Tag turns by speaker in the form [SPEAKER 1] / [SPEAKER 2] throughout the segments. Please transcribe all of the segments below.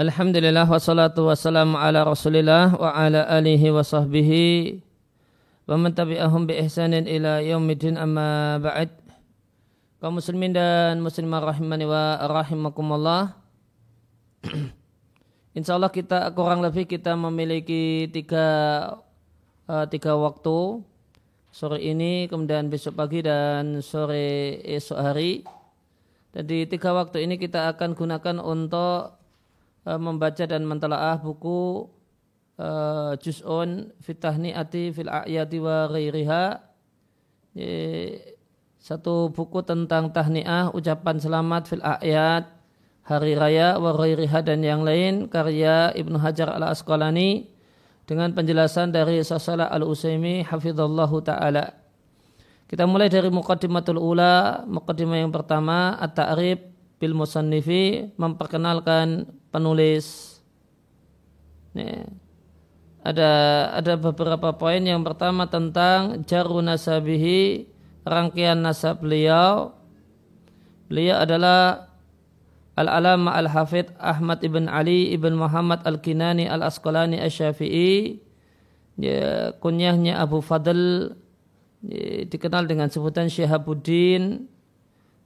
[SPEAKER 1] Alhamdulillah wassalatu wassalamu ala rasulillah wa ala alihi wa sahbihi wa man tabi'ahum bi ihsanin ila yaumidin amma ba'd. Kaum muslimin dan muslimah rahimani wa rahimakumullah. Insyaallah kita kurang lebih kita memiliki tiga uh, tiga waktu. Sore ini kemudian besok pagi dan sore esok hari. Dan di tiga waktu ini kita akan gunakan untuk membaca dan mentelaah buku uh, Juz'un Fitahni'ati fil A'yati wa ghairiha satu buku tentang tahniah ucapan selamat fil a'yat hari raya wa ghairiha dan yang lain karya Ibnu Hajar al Asqalani dengan penjelasan dari Sasalah al Usaimi hafizallahu taala. Kita mulai dari muqaddimatul ula, muqaddimah yang pertama at-ta'rif bil musannifi memperkenalkan penulis. Nih, ada ada beberapa poin. Yang pertama tentang jaru nasabihi rangkaian nasab beliau. Beliau adalah Al-Alama Al-Hafidh Ahmad ibn Ali ibn Muhammad Al-Kinani Al-Asqalani Al-Syafi'i. Ya, kunyahnya Abu Fadl. Ya, dikenal dengan sebutan Syihabuddin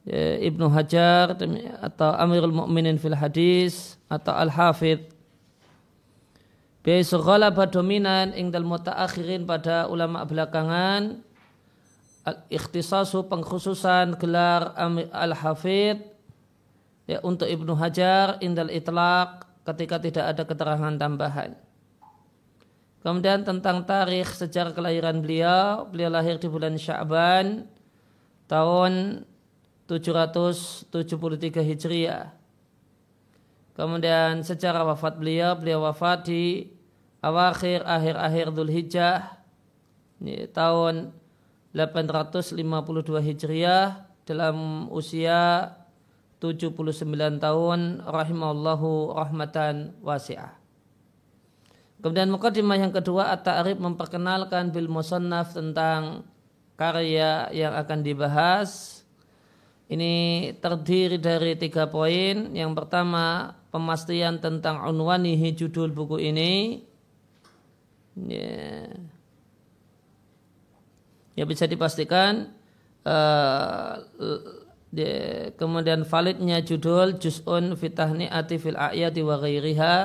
[SPEAKER 1] Ibnu Hajar atau Amirul Mukminin fil Hadis atau Al-Hafidh Biaisu ghalaba dominan ingdal mutaakhirin pada ulama belakangan al-ikhtisasu pengkhususan gelar al-hafid ya, untuk Ibnu Hajar indal itlaq ketika tidak ada keterangan tambahan. Kemudian tentang tarikh sejarah kelahiran beliau, beliau lahir di bulan Sya'ban tahun 773 Hijriah. Kemudian secara wafat beliau, beliau wafat di awakhir akhir-akhir Dhul Hijjah ini, tahun 852 Hijriah dalam usia 79 tahun rahimallahu rahmatan wasi'ah. Kemudian mukadimah yang kedua At-Ta'rif memperkenalkan bil musannaf tentang karya yang akan dibahas. Ini terdiri dari tiga poin. Yang pertama pemastian tentang unwanihi judul buku ini. Ya, ya bisa dipastikan uh, ya, kemudian validnya judul Juz'un fitahni ati fil a'yati wa ghairiha.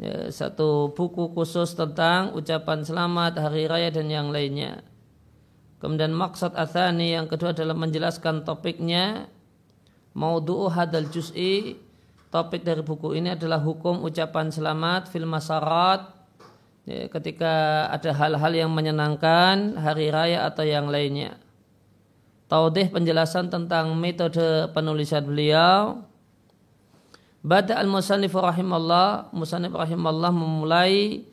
[SPEAKER 1] Ya, satu buku khusus tentang ucapan selamat hari raya dan yang lainnya kemudian maksud athani yang kedua adalah menjelaskan topiknya maudu'u hadal juz'i topik dari buku ini adalah hukum ucapan selamat fil masarat ya, ketika ada hal-hal yang menyenangkan hari raya atau yang lainnya. Taudih penjelasan tentang metode penulisan beliau. Bada al-musannif rahimallah, musannif rahimallah memulai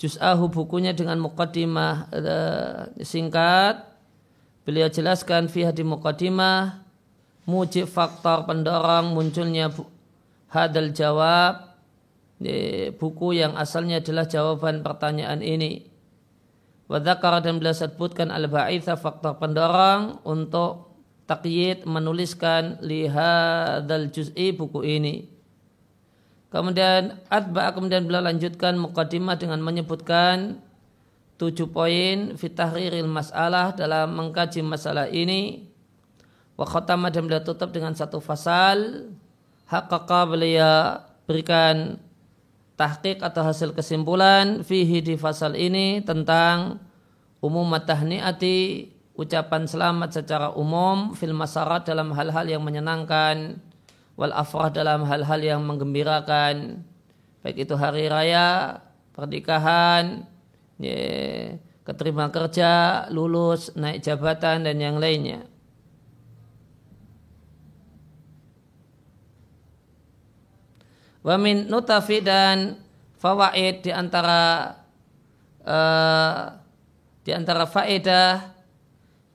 [SPEAKER 1] juz'ahu bukunya dengan muqaddimah uh, singkat. Beliau jelaskan fiha di muqaddimah mujib faktor pendorong munculnya hadal jawab buku yang asalnya adalah jawaban pertanyaan ini. Wadakar dan beliau sebutkan al-ba'itha faktor pendorong untuk takyid menuliskan lihadal juz'i buku ini. Kemudian adba kemudian beliau lanjutkan mukadimah dengan menyebutkan tujuh poin fitahriril masalah dalam mengkaji masalah ini. Wa khatama dan beliau tutup dengan satu fasal. Hakaka beliau berikan tahqiq atau hasil kesimpulan fihi di fasal ini tentang umum matahniati ucapan selamat secara umum fil masarat dalam hal-hal yang menyenangkan wal afrah dalam hal-hal yang menggembirakan. Baik itu hari raya pernikahan ya, keterima kerja lulus naik jabatan dan yang lainnya. Wa min nutafi dan fawaid di antara uh, di antara faedah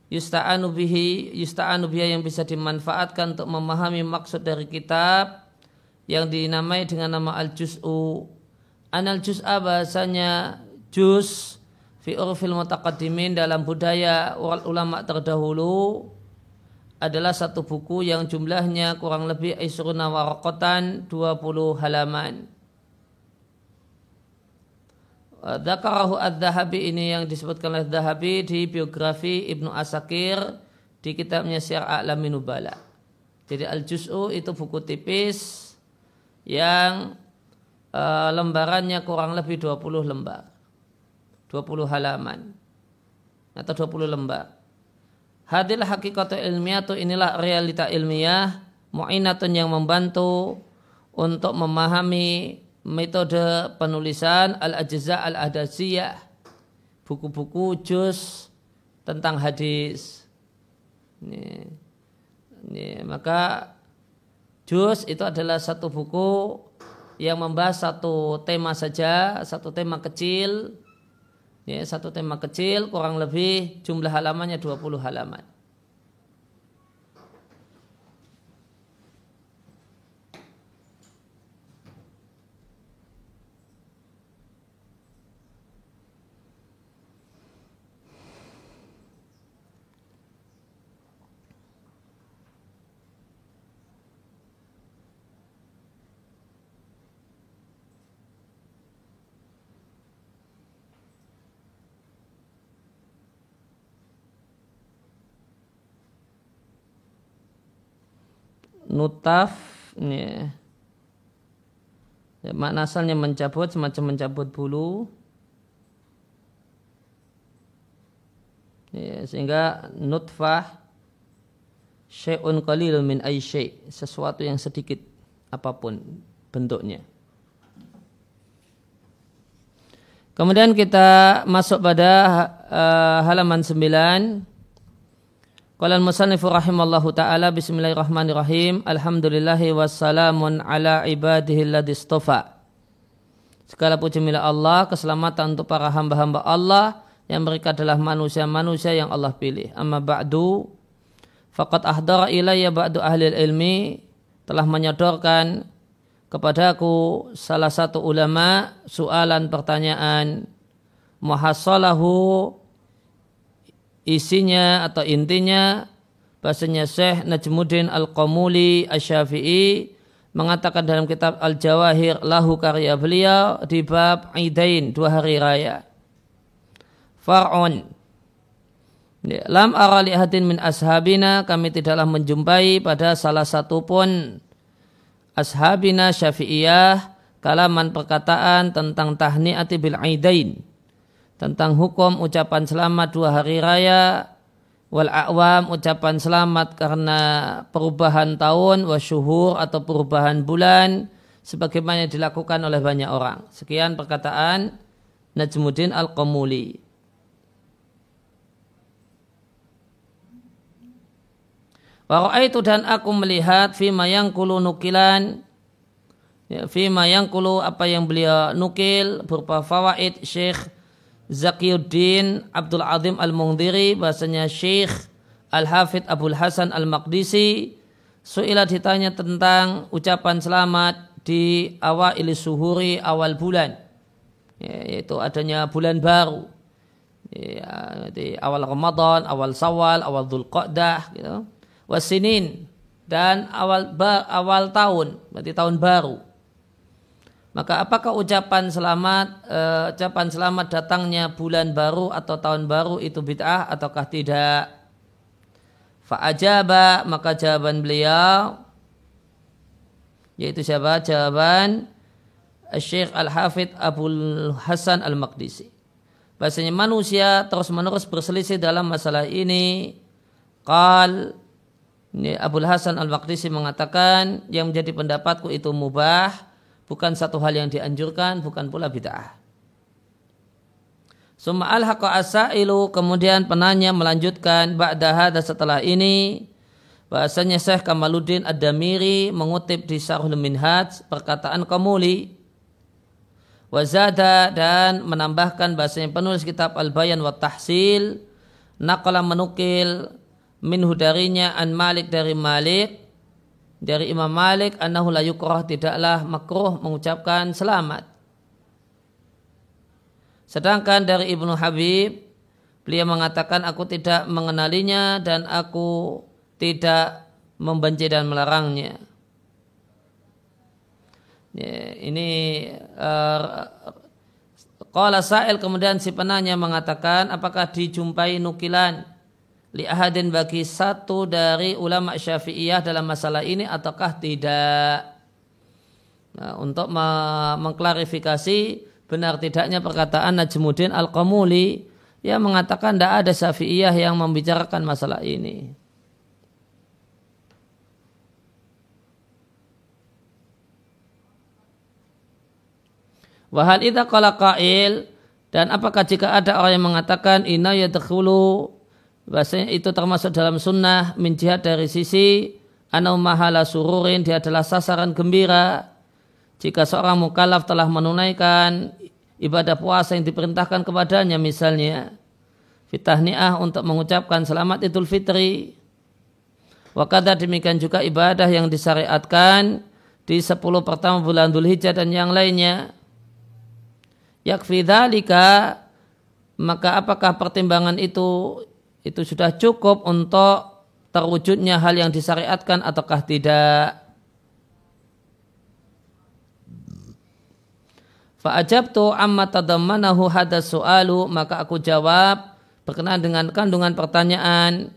[SPEAKER 1] yusta'anu bihi yusta'anu biha yang bisa dimanfaatkan untuk memahami maksud dari kitab yang dinamai dengan nama al-juz'u anal juz'a bahasanya juz fi urfil mutaqaddimin dalam budaya ulama terdahulu adalah satu buku yang jumlahnya kurang lebih isruna warakotan 20 halaman. Dzakarahu ad-Dhahabi ini yang disebutkan oleh Dhahabi di biografi Ibnu Asakir di kitabnya Syiar A'lamin Nubala. Jadi Al-Juz'u itu buku tipis yang uh, lembarannya kurang lebih 20 lembar. 20 halaman. Atau 20 lembar. Hakikat ilmiah itu inilah realita ilmiah mu'inatun yang membantu untuk memahami metode penulisan al-ajza al-adasiyah. Buku-buku juz tentang hadis. Ini, ini, maka juz itu adalah satu buku yang membahas satu tema saja satu tema kecil. Ya, satu tema kecil kurang lebih jumlah halamannya 20 halaman nutaf ya. ya makna asalnya mencabut semacam mencabut bulu. Ya, sehingga nutfah syai'un qalil min ay syai' sesuatu yang sedikit apa pun bentuknya. Kemudian kita masuk pada uh, halaman 9 Qala al-musannifu rahimallahu taala bismillahirrahmanirrahim. Alhamdulillahi wassalamun ala ibadihi istofa. Segala puji milik Allah, keselamatan untuk para hamba-hamba Allah. Yang mereka adalah manusia-manusia yang Allah pilih. Amma ba'du faqad ahdara ilayya ba'du ahli ilmi telah menyodorkan kepadaku salah satu ulama soalan pertanyaan muhassalahu isinya atau intinya bahasanya Syekh Najmuddin Al-Qamuli Asy-Syafi'i mengatakan dalam kitab Al-Jawahir lahu karya beliau di bab Idain dua hari raya. Far'un ya, Lam ara li min ashabina kami tidaklah menjumpai pada salah satu pun ashabina syafi'iyah kalaman perkataan tentang tahni'ati bil aidain tentang hukum ucapan selamat dua hari raya wal awam ucapan selamat karena perubahan tahun wasyuhur atau perubahan bulan sebagaimana dilakukan oleh banyak orang. Sekian perkataan Najmuddin Al-Qamuli. itu dan aku melihat fima yang kulu nukilan ya, fima yang kulu apa yang beliau nukil berupa fawaid Syekh Zakiyuddin Abdul Azim Al-Mungdiri bahasanya Syekh Al-Hafidh Abdul Hasan Al-Maqdisi Su'ilah ditanya tentang ucapan selamat di awal suhuri awal bulan ya, yaitu adanya bulan baru ya, di awal Ramadan, awal Sawal, awal Dzulqa'dah gitu. Wasinin dan awal awal tahun, berarti tahun baru. Maka apakah ucapan selamat uh, ucapan selamat datangnya bulan baru atau tahun baru itu bid'ah ataukah tidak? Fa'ajaba maka jawaban beliau yaitu siapa? Jawaban Syekh Al-Hafidh Abdul Hasan Al-Maqdisi. Bahasanya manusia terus-menerus berselisih dalam masalah ini. Qal ini Abdul Hasan Al-Maqdisi mengatakan yang menjadi pendapatku itu mubah bukan satu hal yang dianjurkan, bukan pula bid'ah. Summa al asailu kemudian penanya melanjutkan ba'da hada setelah ini bahasanya Syekh Kamaluddin Ad-Damiri mengutip di Syarhul Minhaj perkataan Kamuli wazada dan menambahkan bahasanya penulis kitab Al-Bayan wa Tahsil naqala menukil minhu darinya an Malik dari Malik dari Imam Malik annahu la yukrah tidaklah makruh mengucapkan selamat. Sedangkan dari Ibnu Habib beliau mengatakan aku tidak mengenalinya dan aku tidak membenci dan melarangnya. Ya, ini uh, Qala Sa'il kemudian si penanya mengatakan apakah dijumpai nukilan li ahadin bagi satu dari ulama Syafi'iyah dalam masalah ini ataukah tidak? Nah, untuk mengklarifikasi benar tidaknya perkataan Najmuddin Al-Qamuli yang mengatakan tidak ada Syafi'iyah yang membicarakan masalah ini. Wahal idza qala qail dan apakah jika ada orang yang mengatakan inna yadkhulu bahasanya itu termasuk dalam sunnah min jihad dari sisi anau mahala sururin dia adalah sasaran gembira. Jika seorang mukallaf telah menunaikan ibadah puasa yang diperintahkan kepadanya misalnya fitahniah untuk mengucapkan selamat idul fitri. Wakada demikian juga ibadah yang disyariatkan di 10 pertama bulan Dhul Hijjah dan yang lainnya. Yakfi dzalika maka apakah pertimbangan itu itu sudah cukup untuk terwujudnya hal yang disyariatkan ataukah tidak Fa'ajabtu amma tadammanahu hadas su'alu maka aku jawab berkenaan dengan kandungan pertanyaan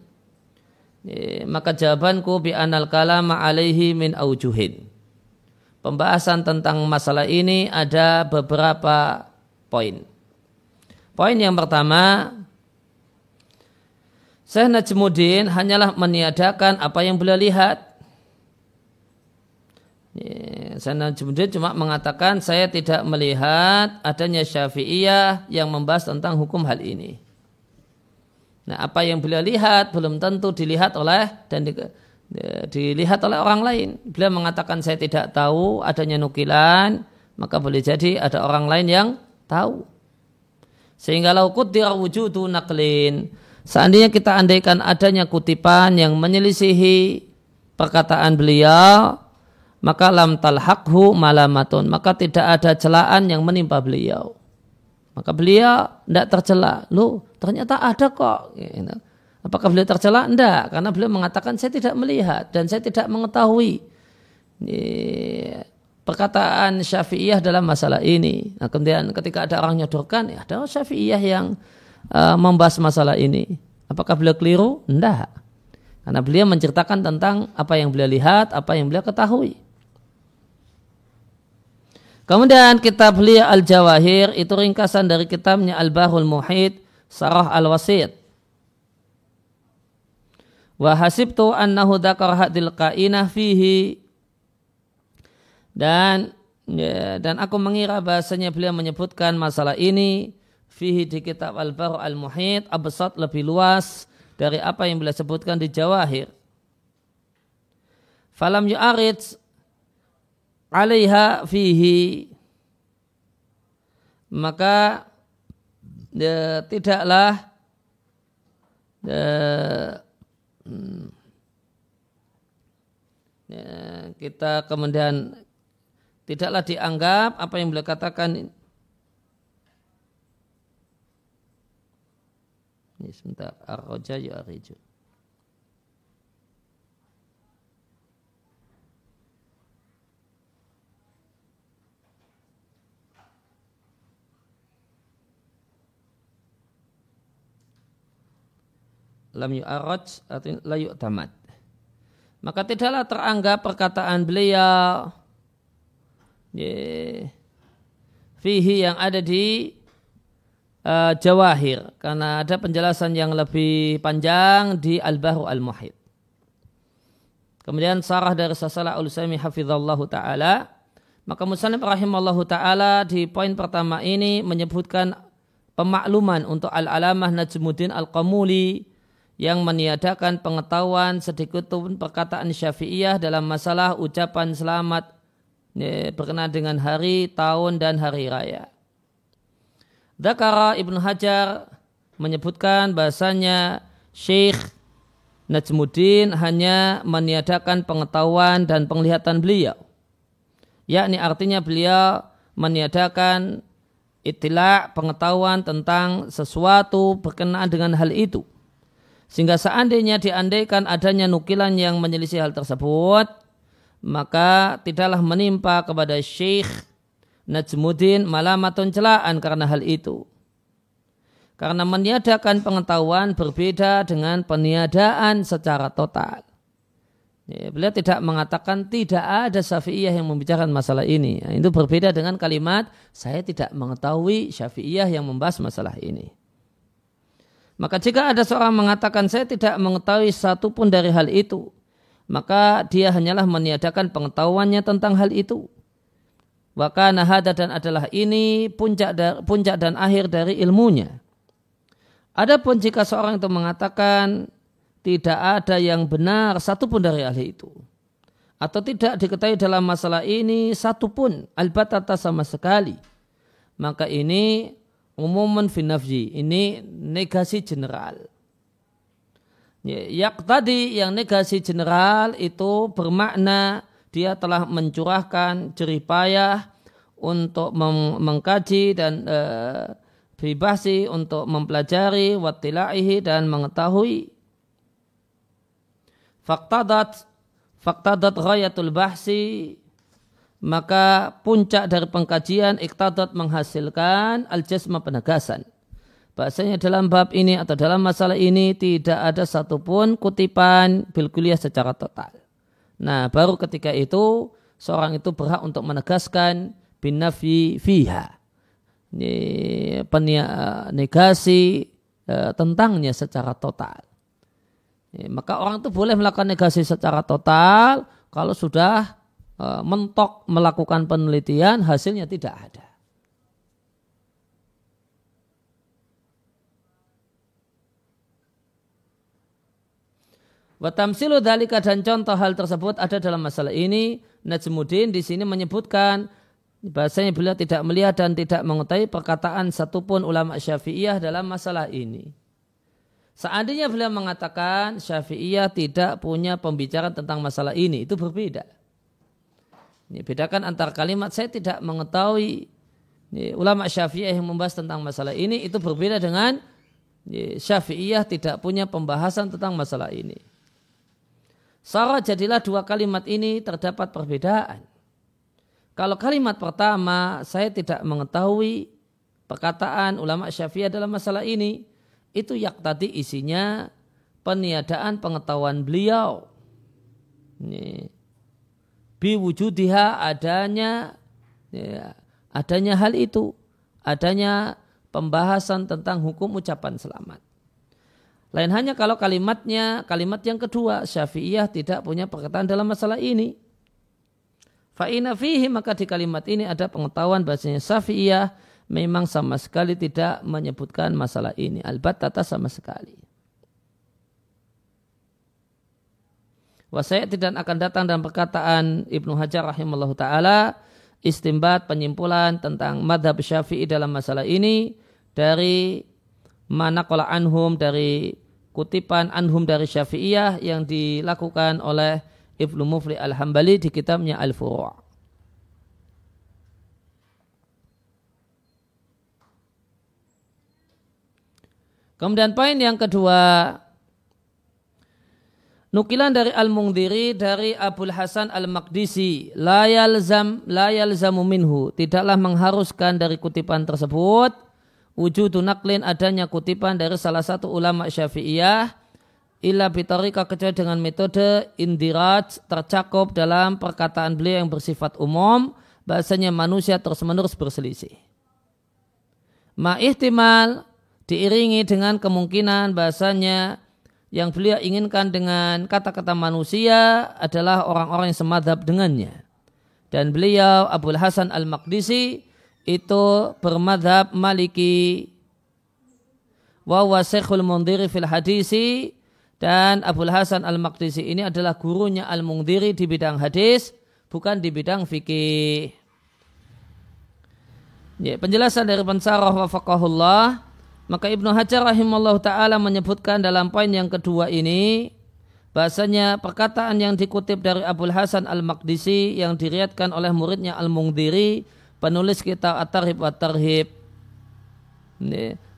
[SPEAKER 1] maka jawabanku bi anal kalama alaihi min aujuhin. Pembahasan tentang masalah ini ada beberapa poin. Poin yang pertama, Syekh Najmuddin hanyalah meniadakan apa yang beliau lihat. Syekh Najmuddin cuma mengatakan saya tidak melihat adanya syafi'iyah yang membahas tentang hukum hal ini. Nah apa yang beliau lihat belum tentu dilihat oleh dan di, dilihat oleh orang lain. Beliau mengatakan saya tidak tahu adanya nukilan, maka boleh jadi ada orang lain yang tahu. Sehingga lau kutir wujudu naklin. Seandainya kita andaikan adanya kutipan yang menyelisihi perkataan beliau, maka lam talhaqhu malamatun. Maka tidak ada celaan yang menimpa beliau. Maka beliau tidak tercela. Lu ternyata ada kok. Gitu. Apakah beliau tercela? Tidak. Karena beliau mengatakan saya tidak melihat dan saya tidak mengetahui perkataan Syafi'iyah dalam masalah ini. Nah, kemudian ketika ada orang nyodorkan, ya ada Syafi'iyah yang uh, membahas masalah ini. Apakah beliau keliru? Tidak. Karena beliau menceritakan tentang apa yang beliau lihat, apa yang beliau ketahui. Kemudian kitab beliau Al-Jawahir itu ringkasan dari kitabnya Al-Bahul Muhid Sarah Al-Wasid. Wa hasibtu annahu dzakara hadil qainah fihi dan ya, dan aku mengira bahasanya beliau menyebutkan masalah ini fihi di kitab Al-Baru Al-Muhid absat lebih luas dari apa yang beliau sebutkan di Jawahir. Falam yu'arid alaiha fihi maka ya, tidaklah ya, hmm, ya, kita kemudian tidaklah dianggap apa yang beliau katakan ini sebentar arroja ya ariju lam yu'araj atau la yu'tamad. Maka tidaklah teranggap perkataan beliau fihi yang ada di uh, Jawahir karena ada penjelasan yang lebih panjang di Al-Bahru Al-Muhid. Kemudian sarah dari Sasalah Al-Usaimi hafizallahu taala maka Musannif rahimallahu taala di poin pertama ini menyebutkan pemakluman untuk Al-Alamah Najmuddin Al-Qamuli yang meniadakan pengetahuan sedikit pun perkataan Syafi'iyah dalam masalah ucapan selamat ya, berkenaan dengan hari, tahun, dan hari raya. Dakara Ibnu Hajar menyebutkan bahasanya Syekh Najmuddin hanya meniadakan pengetahuan dan penglihatan beliau. Yakni artinya beliau meniadakan itilah pengetahuan tentang sesuatu berkenaan dengan hal itu. Sehingga seandainya diandaikan adanya nukilan yang menyelisih hal tersebut, maka tidaklah menimpa kepada Syekh Najmuddin malamatun celaan karena hal itu. Karena meniadakan pengetahuan berbeda dengan peniadaan secara total. Ya, beliau tidak mengatakan tidak ada syafi'iyah yang membicarakan masalah ini. Nah, itu berbeda dengan kalimat saya tidak mengetahui syafi'iyah yang membahas masalah ini. Maka jika ada seorang mengatakan saya tidak mengetahui satu pun dari hal itu, maka dia hanyalah meniadakan pengetahuannya tentang hal itu. Wakana hada dan adalah ini puncak, puncak dan akhir dari ilmunya. Adapun jika seorang itu mengatakan tidak ada yang benar satupun dari ahli itu. Atau tidak diketahui dalam masalah ini satupun albatata sama sekali. Maka ini umuman finafji. Ini negasi general. Ya, tadi yang negasi general itu bermakna dia telah mencurahkan jeripayah untuk mengkaji dan bibasi untuk mempelajari wattilaihi dan mengetahui faktadat faktadat ghayatul bahsi maka puncak dari pengkajian iktadat menghasilkan al-jasma penegasan bahasanya dalam bab ini atau dalam masalah ini tidak ada satupun kutipan bil kuliah secara total. Nah, baru ketika itu seorang itu berhak untuk menegaskan bin nafi fiha penia, negasi uh, tentangnya secara total. Ya, maka orang itu boleh melakukan negasi secara total kalau sudah uh, mentok melakukan penelitian hasilnya tidak ada. Watamsilu dalika dan contoh hal tersebut ada dalam masalah ini. Najmuddin di sini menyebutkan Bahasanya beliau tidak melihat dan tidak mengetahui perkataan satupun ulama syafi'iyah dalam masalah ini. Seandainya beliau mengatakan syafi'iyah tidak punya pembicaraan tentang masalah ini, itu berbeda. Ini bedakan antara kalimat saya tidak mengetahui ini, ulama syafi'iyah yang membahas tentang masalah ini, itu berbeda dengan syafi'iyah tidak punya pembahasan tentang masalah ini. Sarah jadilah dua kalimat ini terdapat perbedaan. Kalau kalimat pertama saya tidak mengetahui perkataan ulama syafi'iyah dalam masalah ini, itu yak tadi isinya peniadaan pengetahuan beliau. Ini. Biwujudiha adanya ya, adanya hal itu, adanya pembahasan tentang hukum ucapan selamat. Lain hanya kalau kalimatnya, kalimat yang kedua, Syafi'iyah tidak punya perkataan dalam masalah ini. Fa'ina fihi maka di kalimat ini ada pengetahuan bahasanya Safiyah memang sama sekali tidak menyebutkan masalah ini. Al-Battata sama sekali. Wasayat tidak akan datang dalam perkataan Ibnu Hajar rahimallahu taala istimbat penyimpulan tentang madhab syafi'i dalam masalah ini dari mana kola anhum dari kutipan anhum dari syafi'iyah yang dilakukan oleh Ibnu Mufli Al-Hambali di kitabnya Al-Furu' Kemudian poin yang kedua, nukilan dari Al-Mungdiri dari Abul Hasan Al-Maqdisi, la yalzam la yalzamu minhu, tidaklah mengharuskan dari kutipan tersebut wujudu naklin adanya kutipan dari salah satu ulama Syafi'iyah illa bitarika kecuali dengan metode indiraj tercakup dalam perkataan beliau yang bersifat umum bahasanya manusia terus menerus berselisih. Ma ihtimal diiringi dengan kemungkinan bahasanya yang beliau inginkan dengan kata-kata manusia adalah orang-orang yang semadhab dengannya. Dan beliau Abdul Hasan Al-Maqdisi itu bermadhab maliki. Wa mundiri fil hadisi. Dan Abdul Hasan Al-Maqdisi ini adalah gurunya Al-Mungdiri di bidang hadis, bukan di bidang fikih. Ya, penjelasan dari Pensarah wa faqahullah, maka Ibnu Hajar rahimahullah ta'ala menyebutkan dalam poin yang kedua ini, bahasanya perkataan yang dikutip dari Abdul Hasan Al-Maqdisi yang diriatkan oleh muridnya Al-Mungdiri, penulis kitab At-Tarhib wa Tarhib.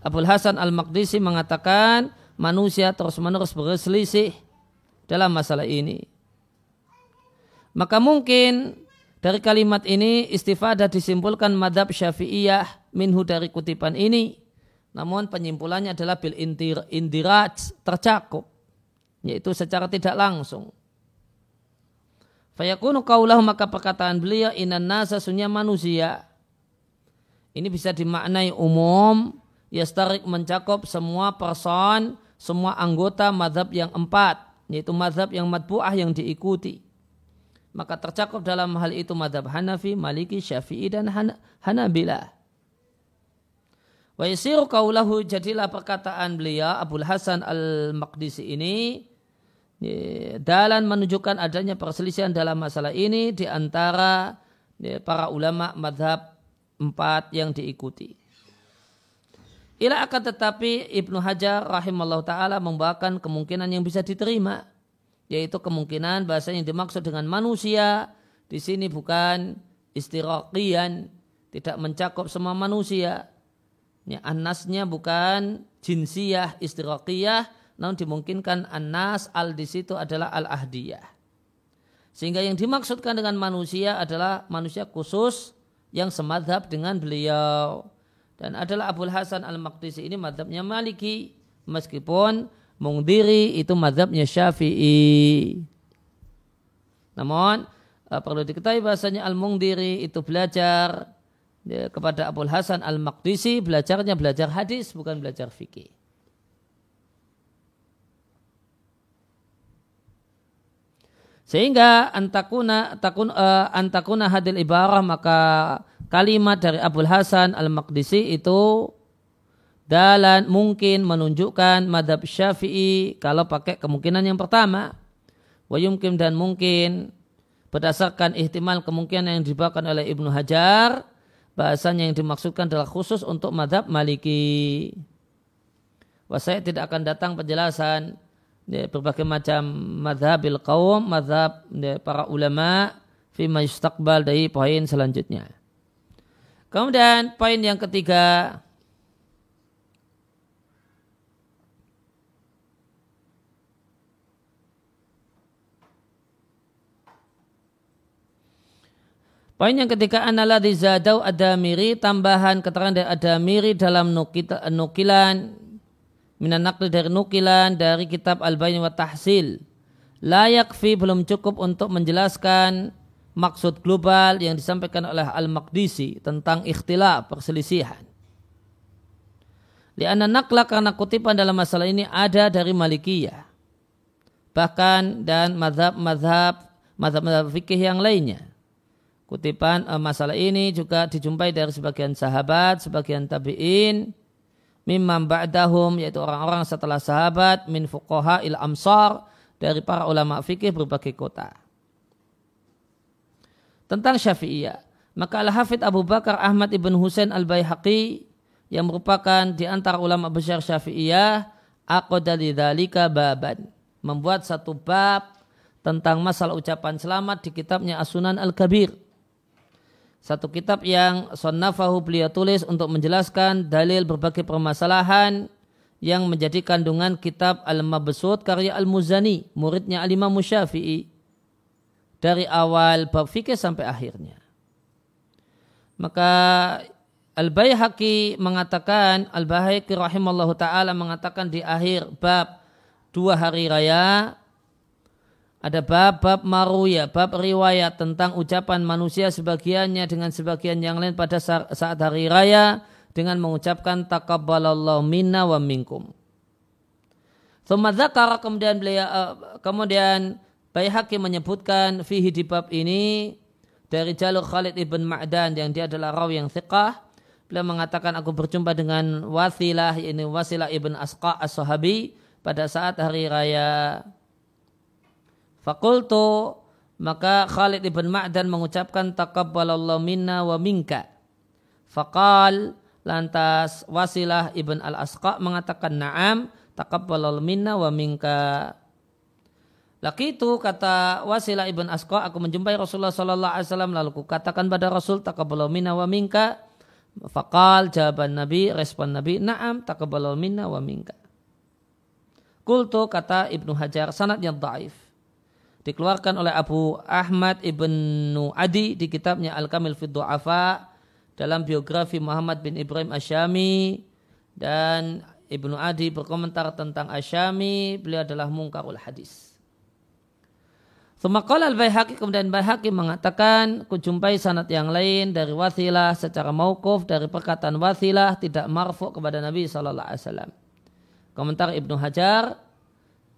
[SPEAKER 1] Abdul Hasan Al-Maqdisi mengatakan, manusia terus-menerus berselisih dalam masalah ini. Maka mungkin dari kalimat ini istifadah disimpulkan madhab syafi'iyah minhu dari kutipan ini. Namun penyimpulannya adalah bil indiraj tercakup. Yaitu secara tidak langsung. Fayakunu kaulahu maka perkataan beliau inan nasa sunya manusia. Ini bisa dimaknai umum. Yastarik mencakup semua person, semua anggota madhab yang empat yaitu madhab yang matbu'ah yang diikuti. Maka tercakup dalam hal itu madhab Hanafi, Maliki, Syafi'i, dan Han Hanabila. Wa yasiru kaulahu jadilah perkataan beliau Abdul Hasan al-Maqdisi ini dalam menunjukkan adanya perselisihan dalam masalah ini di antara para ulama madhab empat yang diikuti. Ila akan tetapi Ibnu Hajar rahimahullah ta'ala membawakan kemungkinan yang bisa diterima. Yaitu kemungkinan bahasa yang dimaksud dengan manusia di sini bukan istiraqian, tidak mencakup semua manusia. Ya, anasnya bukan jinsiyah istiraqiyah, namun dimungkinkan anas al di situ adalah al-ahdiyah. Sehingga yang dimaksudkan dengan manusia adalah manusia khusus yang semadhab dengan beliau dan adalah Abdul Hasan Al-Maqdisi ini madhabnya Maliki meskipun Mungdiri itu madhabnya Syafi'i. Namun eh, perlu diketahui bahasanya Al-Mungdiri itu belajar ya, kepada Abdul Hasan Al-Maqdisi belajarnya belajar hadis bukan belajar fikih. Sehingga antakuna takun uh, antakuna hadil ibarah maka kalimat dari Abdul Hasan Al-Maqdisi itu dalam mungkin menunjukkan madhab syafi'i kalau pakai kemungkinan yang pertama. Wayumkim dan mungkin berdasarkan ihtimal kemungkinan yang dibawakan oleh Ibnu Hajar bahasanya yang dimaksudkan adalah khusus untuk madhab maliki. Wasaya tidak akan datang penjelasan ya, berbagai macam madhabil kaum madhab ya, para ulama fima yustaqbal dari poin selanjutnya. Kemudian poin yang ketiga. Poin yang ketiga adalah di zadau ada miri tambahan keterangan dari ada miri dalam nukilan minan dari nukilan dari kitab al-bayin wa tahsil layak fi belum cukup untuk menjelaskan maksud global yang disampaikan oleh Al-Maqdisi tentang ikhtilaf perselisihan. Lianna nakla karena kutipan dalam masalah ini ada dari Malikiyah. Bahkan dan madhab-madhab madhab-madhab fikih yang lainnya. Kutipan uh, masalah ini juga dijumpai dari sebagian sahabat, sebagian tabi'in, mimman ba'dahum, yaitu orang-orang setelah sahabat, min fuqaha il amsar, dari para ulama fikih berbagai kota tentang Syafi'iyah. Maka Al-Hafidh Abu Bakar Ahmad ibn Husain Al-Baihaqi yang merupakan di antara ulama besar Syafi'iyah aqadali dzalika baban. Membuat satu bab tentang masalah ucapan selamat di kitabnya As-Sunan Al-Kabir. Satu kitab yang sonnafahu beliau tulis untuk menjelaskan dalil berbagai permasalahan yang menjadi kandungan kitab Al-Mabsud karya Al-Muzani, muridnya Al-Imam Syafi'i dari awal bab fikih sampai akhirnya. Maka Al-Baihaqi mengatakan, Al-Baihaqi rahimallahu ta'ala mengatakan di akhir bab dua hari raya, ada bab-bab maruya, bab riwayat tentang ucapan manusia sebagiannya dengan sebagian yang lain pada saat hari raya dengan mengucapkan takabbalallahu minna wa minkum. kemudian beliau eh, kemudian Baihaqi menyebutkan fihi di bab ini dari jalur Khalid ibn Ma'dan yang dia adalah rawi yang thiqah. Beliau mengatakan aku berjumpa dengan Wasilah ini Wasilah ibn Asqa as-Sahabi pada saat hari raya. Fakultu maka Khalid ibn Ma'dan mengucapkan takabbalallahu minna wa minka. Fakal lantas Wasilah ibn al-Asqa mengatakan na'am takabbalallahu minna wa minka. Laki itu kata Wasilah ibn Asqa, aku menjumpai Rasulullah Sallallahu Alaihi Wasallam lalu ku katakan pada Rasul takabalu minna wa minka. Fakal jawaban Nabi, respon Nabi, naam takabalu minna wa minka. Kultu kata Ibnu Hajar sanad yang daif. Dikeluarkan oleh Abu Ahmad Ibnu Adi di kitabnya Al-Kamil fi Du'afa dalam biografi Muhammad bin Ibrahim Asyami dan Ibnu Adi berkomentar tentang Asyami beliau adalah mungkarul hadis. Semakal al-Bayhaqi kemudian Bayhaqi mengatakan kujumpai sanat yang lain dari wasilah secara maukuf dari perkataan wasilah tidak marfu kepada Nabi Wasallam. Komentar Ibnu Hajar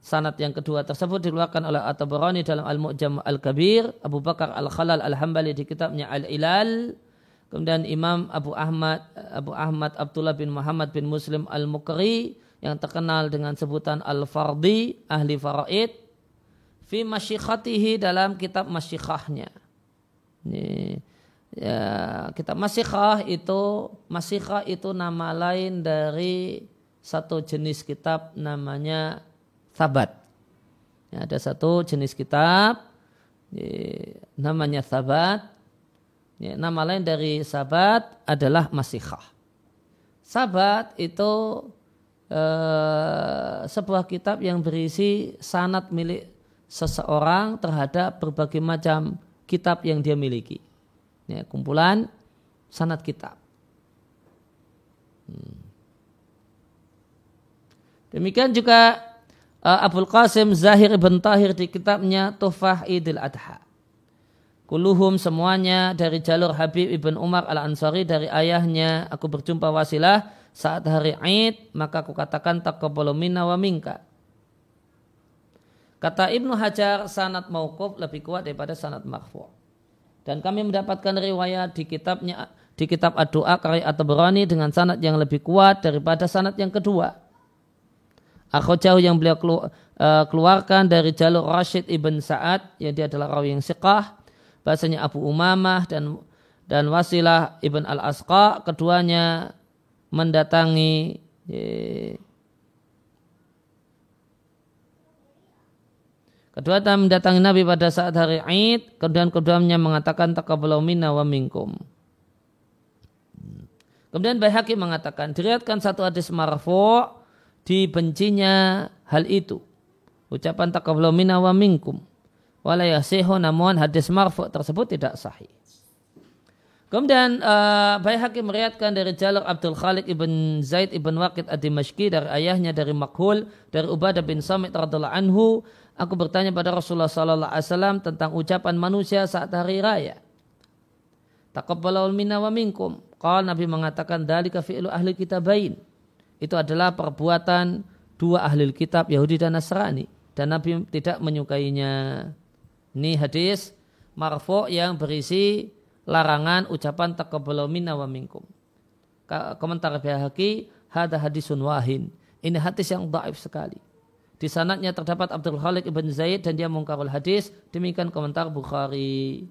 [SPEAKER 1] sanat yang kedua tersebut dikeluarkan oleh At-Tabarani dalam Al-Mu'jam Al-Kabir, Abu Bakar Al-Khalal Al-Hambali di kitabnya Al-Ilal, kemudian Imam Abu Ahmad Abu Ahmad Abdullah bin Muhammad bin Muslim Al-Mukri yang terkenal dengan sebutan Al-Fardi, ahli faraid, fi masyikhatihi dalam kitab masyikhahnya. Ini, ya, kitab masyikhah itu masyikhah itu nama lain dari satu jenis kitab namanya sabat. Ya, ada satu jenis kitab ya, namanya sabat. Ya, nama lain dari sabat adalah masyikhah. Sabat itu eh, sebuah kitab yang berisi sanat milik seseorang terhadap berbagai macam kitab yang dia miliki. Ya, kumpulan sanat kitab. Hmm. Demikian juga uh, Abdul Qasim Zahir ibn Tahir di kitabnya Tufah Idul Adha. Kuluhum semuanya dari jalur Habib ibn Umar al Ansari dari ayahnya aku berjumpa wasilah saat hari Aid maka aku katakan taqabbalu minna wa minka Kata Ibnu Hajar sanat maukuf lebih kuat daripada sanat marfu. Dan kami mendapatkan riwayat di kitabnya di kitab Ad-Doa karya berani dengan sanat yang lebih kuat daripada sanat yang kedua. Jauh yang beliau eh, keluarkan dari jalur Rashid ibn Sa'ad yang dia adalah rawi yang siqah bahasanya Abu Umamah dan dan Wasilah ibn al-Asqa keduanya mendatangi Kedua mendatangi Nabi pada saat hari Aid, kemudian keduanya mengatakan taqabbalu minna wa minkum. Kemudian Baihaqi mengatakan, diriatkan satu hadis marfu dibencinya hal itu. Ucapan taqabbalu minna wa minkum. Wala yasihu namun hadis marfu tersebut tidak sahih. Kemudian uh, Baihaqi meriatkan dari jalur Abdul Khalik ibn Zaid ibn Waqid ad-Dimashqi dari ayahnya dari Makhul dari Ubadah bin Samit radhiallahu anhu Aku bertanya pada Rasulullah Sallallahu Alaihi Wasallam tentang ucapan manusia saat hari raya. Taqabbalul minna wa minkum. Nabi mengatakan dari fi'lu ahli kitabain. Itu adalah perbuatan dua ahli kitab Yahudi dan Nasrani. Dan Nabi tidak menyukainya. Ini hadis marfu yang berisi larangan ucapan taqabbalu minna wa minkum. Komentar Bihaqi, hada hadisun wahin. Ini hadis yang daif sekali. Di sanatnya terdapat Abdul Khalik ibn Zaid dan dia mungkarul hadis. Demikian komentar Bukhari.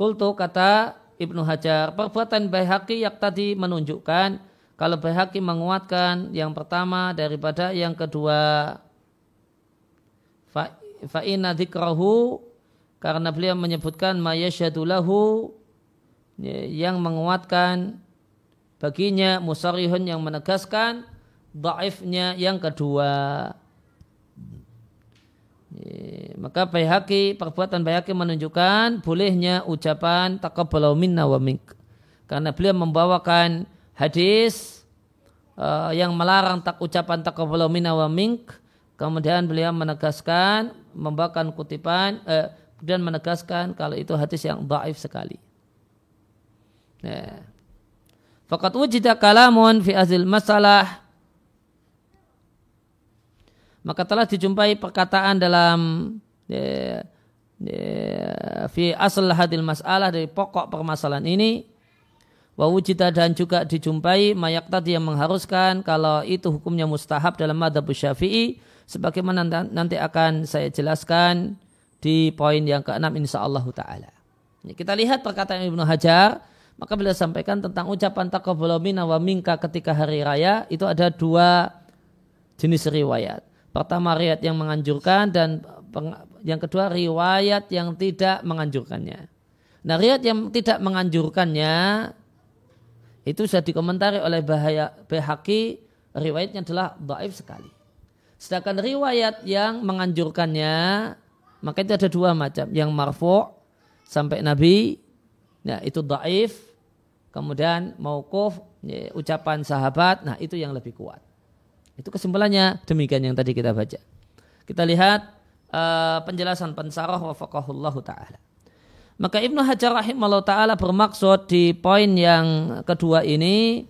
[SPEAKER 1] Kultu kata Ibnu Hajar, perbuatan Baihaqi yang tadi menunjukkan kalau Baihaqi menguatkan yang pertama daripada yang kedua. Fa'ina dzikrahu karena beliau menyebutkan mayasyadulahu yang menguatkan baginya musarihun yang menegaskan daifnya yang kedua. Maka Bayhaqi, perbuatan Bayhaqi menunjukkan bolehnya ucapan taqabbalu minna wa mink. Karena beliau membawakan hadis uh, yang melarang tak ucapan taqabbalu minna wa mink. Kemudian beliau menegaskan, membawakan kutipan, uh, dan menegaskan kalau itu hadis yang daif sekali. Nah. Fakat wujida kalamun fi azil masalah maka telah dijumpai perkataan dalam ya, ya, fi asal hadil masalah dari pokok permasalahan ini wa wujida dan juga dijumpai mayak tadi yang mengharuskan kalau itu hukumnya mustahab dalam madhab syafi'i sebagaimana nanti akan saya jelaskan di poin yang keenam insyaallah ta'ala. Kita lihat perkataan Ibnu Hajar maka beliau sampaikan tentang ucapan taqabbal wa minka ketika hari raya itu ada dua jenis riwayat. Pertama riwayat yang menganjurkan dan yang kedua riwayat yang tidak menganjurkannya. Nah riwayat yang tidak menganjurkannya itu sudah dikomentari oleh bahaya Behaki riwayatnya adalah daif sekali. Sedangkan riwayat yang menganjurkannya, maka itu ada dua macam. Yang marfu' sampai Nabi, ya itu daif. Kemudian maukuf, ya, ucapan sahabat, nah itu yang lebih kuat. Itu kesimpulannya demikian yang tadi kita baca. Kita lihat uh, penjelasan pensarah wafakahullahu ta'ala. Maka Ibnu Hajar rahimahullah ta'ala bermaksud di poin yang kedua ini